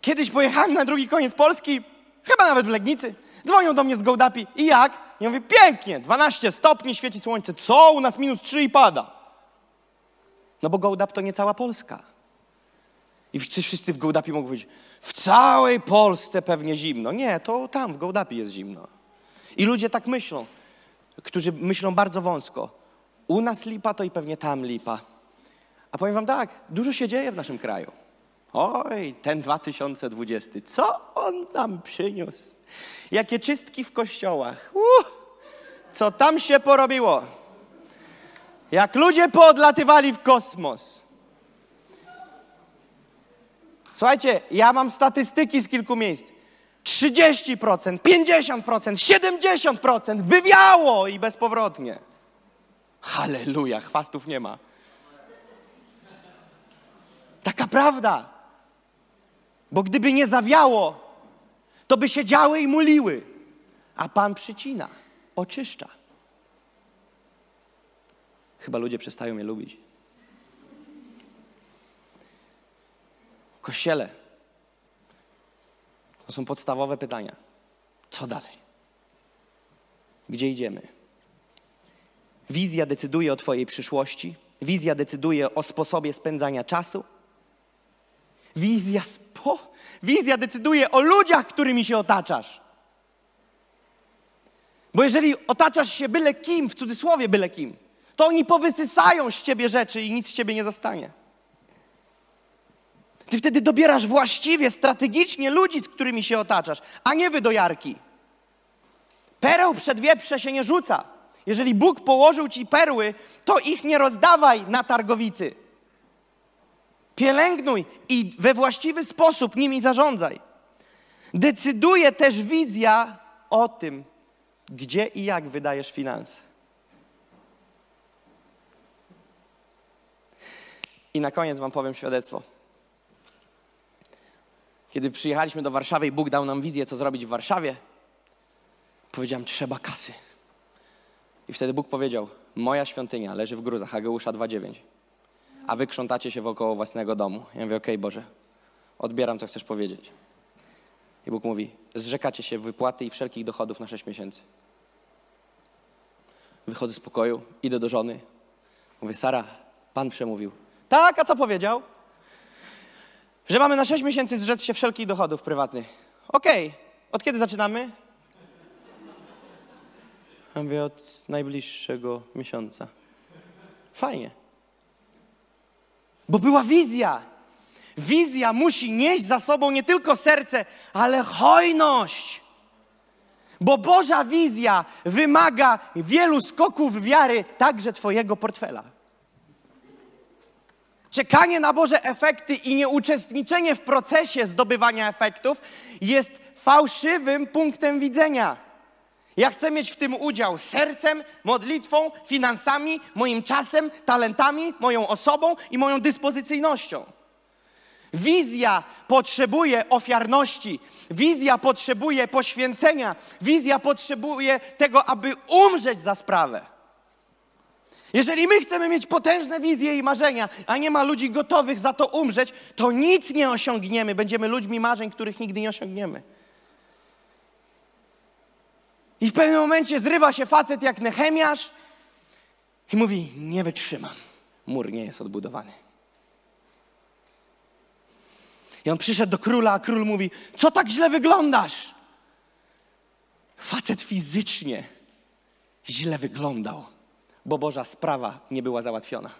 Kiedyś pojechałem na drugi koniec Polski, chyba nawet w Legnicy. Dzwonią do mnie z Gołdapi. I jak? Ja mówię, pięknie, 12 stopni, świeci słońce. Co? U nas minus 3 i pada. No bo Gołdap to nie cała Polska. I wszyscy w Gołdapi mogą powiedzieć, w całej Polsce pewnie zimno. Nie, to tam w Gołdapi jest zimno. I ludzie tak myślą, którzy myślą bardzo wąsko. U nas lipa, to i pewnie tam lipa. A powiem wam tak, dużo się dzieje w naszym kraju. Oj, ten 2020, co on nam przyniósł? Jakie czystki w kościołach. Uh, co tam się porobiło? Jak ludzie poodlatywali w kosmos. Słuchajcie, ja mam statystyki z kilku miejsc. 30%, 50%, 70% wywiało i bezpowrotnie. Halleluja, chwastów nie ma. Taka prawda. Bo gdyby nie zawiało, to by się działy i muliły. A Pan przycina, oczyszcza. Chyba ludzie przestają mnie lubić. Kościele. To są podstawowe pytania. Co dalej? Gdzie idziemy? Wizja decyduje o Twojej przyszłości. Wizja decyduje o sposobie spędzania czasu. Wizja, spo... Wizja decyduje o ludziach, którymi się otaczasz. Bo jeżeli otaczasz się byle kim, w cudzysłowie byle kim, to oni powysysają z ciebie rzeczy i nic z ciebie nie zostanie. Ty wtedy dobierasz właściwie, strategicznie ludzi, z którymi się otaczasz, a nie wydojarki. Pereł przed wieprze się nie rzuca. Jeżeli Bóg położył ci perły, to ich nie rozdawaj na targowicy. Pielęgnuj i we właściwy sposób nimi zarządzaj. Decyduje też wizja o tym, gdzie i jak wydajesz finanse. I na koniec Wam powiem świadectwo. Kiedy przyjechaliśmy do Warszawy i Bóg dał nam wizję, co zrobić w Warszawie, powiedziałem, trzeba kasy. I wtedy Bóg powiedział, moja świątynia leży w gruzach, Ageusza 2,9, a wy krzątacie się wokoło własnego domu. Ja mówię, okej Boże, odbieram, co chcesz powiedzieć. I Bóg mówi, zrzekacie się wypłaty i wszelkich dochodów na 6 miesięcy. Wychodzę z pokoju, idę do żony. Mówię, Sara, Pan przemówił. Tak, a co powiedział? Że mamy na 6 miesięcy zrzec się wszelkich dochodów prywatnych. Okej, od kiedy zaczynamy? Ja mówię, od najbliższego miesiąca. Fajnie. Bo była wizja. Wizja musi nieść za sobą nie tylko serce, ale hojność. Bo Boża wizja wymaga wielu skoków wiary, także Twojego portfela. Czekanie na Boże efekty i nieuczestniczenie w procesie zdobywania efektów jest fałszywym punktem widzenia. Ja chcę mieć w tym udział sercem, modlitwą, finansami, moim czasem, talentami, moją osobą i moją dyspozycyjnością. Wizja potrzebuje ofiarności, wizja potrzebuje poświęcenia, wizja potrzebuje tego, aby umrzeć za sprawę. Jeżeli my chcemy mieć potężne wizje i marzenia, a nie ma ludzi gotowych za to umrzeć, to nic nie osiągniemy. Będziemy ludźmi marzeń, których nigdy nie osiągniemy. I w pewnym momencie zrywa się facet jak Nehemiasz i mówi: Nie wytrzymam. Mur nie jest odbudowany. I on przyszedł do króla, a król mówi: Co tak źle wyglądasz? Facet fizycznie źle wyglądał, bo Boża sprawa nie była załatwiona.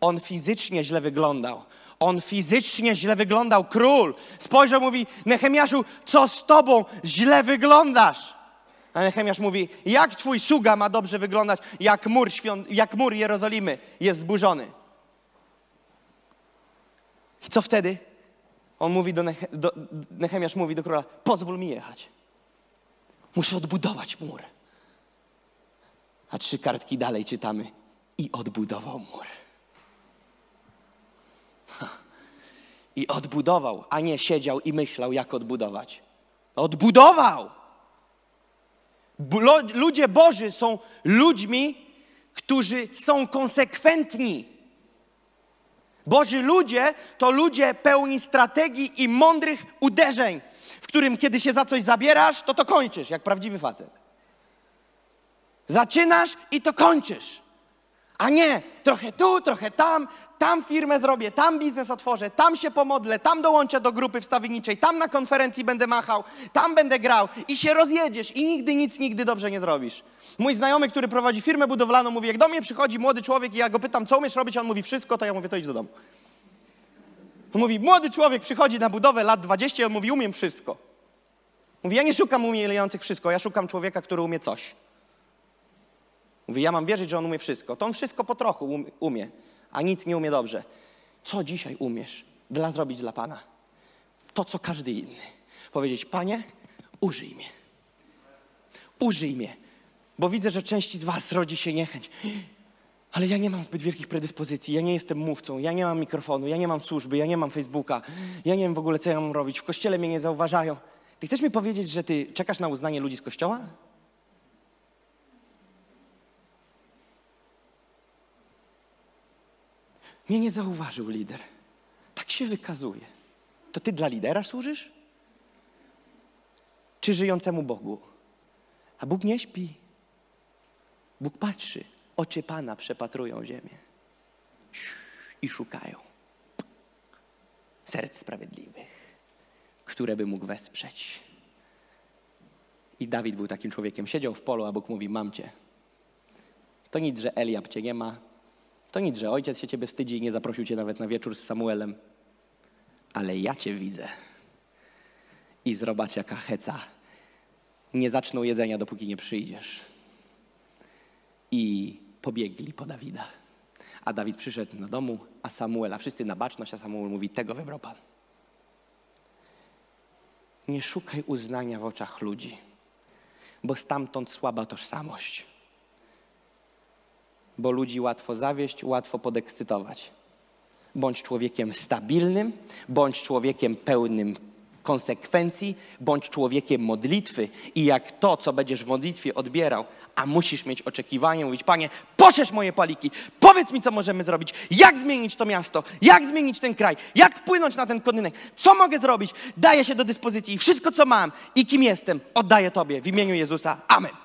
On fizycznie źle wyglądał. On fizycznie źle wyglądał. Król spojrzał, mówi: Nehemiaszu, co z tobą? Źle wyglądasz. A Nehemiasz mówi, jak twój sługa ma dobrze wyglądać, jak mur, jak mur Jerozolimy jest zburzony. I co wtedy? On mówi do, Neche, do Nehemiasz mówi do króla, pozwól mi jechać. Muszę odbudować mur. A trzy kartki dalej czytamy i odbudował mur. I odbudował, a nie siedział i myślał, jak odbudować. Odbudował! Ludzie Boży są ludźmi, którzy są konsekwentni. Boży ludzie to ludzie pełni strategii i mądrych uderzeń, w którym kiedy się za coś zabierasz, to to kończysz, jak prawdziwy facet. Zaczynasz i to kończysz. A nie trochę tu, trochę tam, tam firmę zrobię, tam biznes otworzę, tam się pomodlę, tam dołączę do grupy wstawienniczej, tam na konferencji będę machał, tam będę grał i się rozjedziesz i nigdy nic, nigdy dobrze nie zrobisz. Mój znajomy, który prowadzi firmę budowlaną, mówi, jak do mnie przychodzi młody człowiek i ja go pytam, co umiesz robić, a on mówi wszystko, to ja mówię, to idź do domu. On mówi, młody człowiek przychodzi na budowę lat 20 i on mówi, umiem wszystko. Mówi, ja nie szukam umiejących wszystko, ja szukam człowieka, który umie coś. Mówi, ja mam wierzyć, że on umie wszystko. To on wszystko po trochu um- umie, a nic nie umie dobrze. Co dzisiaj umiesz dla zrobić dla Pana? To, co każdy inny. Powiedzieć, Panie, użyj mnie. Użyj mnie. Bo widzę, że części z Was rodzi się niechęć. Ale ja nie mam zbyt wielkich predyspozycji, ja nie jestem mówcą, ja nie mam mikrofonu, ja nie mam służby, ja nie mam Facebooka, ja nie wiem w ogóle, co ja mam robić, w kościele mnie nie zauważają. Ty chcesz mi powiedzieć, że ty czekasz na uznanie ludzi z kościoła? Mnie nie zauważył lider. Tak się wykazuje. To ty dla lidera służysz? Czy żyjącemu Bogu? A Bóg nie śpi. Bóg patrzy. Oczy Pana przepatrują ziemię. I szukają serc sprawiedliwych, które by mógł wesprzeć. I Dawid był takim człowiekiem. Siedział w polu, a Bóg mówi: Mam cię. To nic, że Eliab cię nie ma. To nic, że ojciec się ciebie wstydzi i nie zaprosił cię nawet na wieczór z Samuelem. Ale ja cię widzę. I zobacz, jaka heca. Nie zaczną jedzenia, dopóki nie przyjdziesz. I pobiegli po Dawida. A Dawid przyszedł do domu, a Samuela, wszyscy na baczność, a Samuel mówi, tego wybrał Pan. Nie szukaj uznania w oczach ludzi, bo stamtąd słaba tożsamość. Bo ludzi łatwo zawieść, łatwo podekscytować. Bądź człowiekiem stabilnym, bądź człowiekiem pełnym konsekwencji, bądź człowiekiem modlitwy i jak to, co będziesz w modlitwie odbierał, a musisz mieć oczekiwanie, mówić, Panie, poszerz moje paliki, powiedz mi, co możemy zrobić, jak zmienić to miasto, jak zmienić ten kraj, jak wpłynąć na ten kontynek, co mogę zrobić, daję się do dyspozycji i wszystko, co mam i kim jestem, oddaję Tobie w imieniu Jezusa. Amen.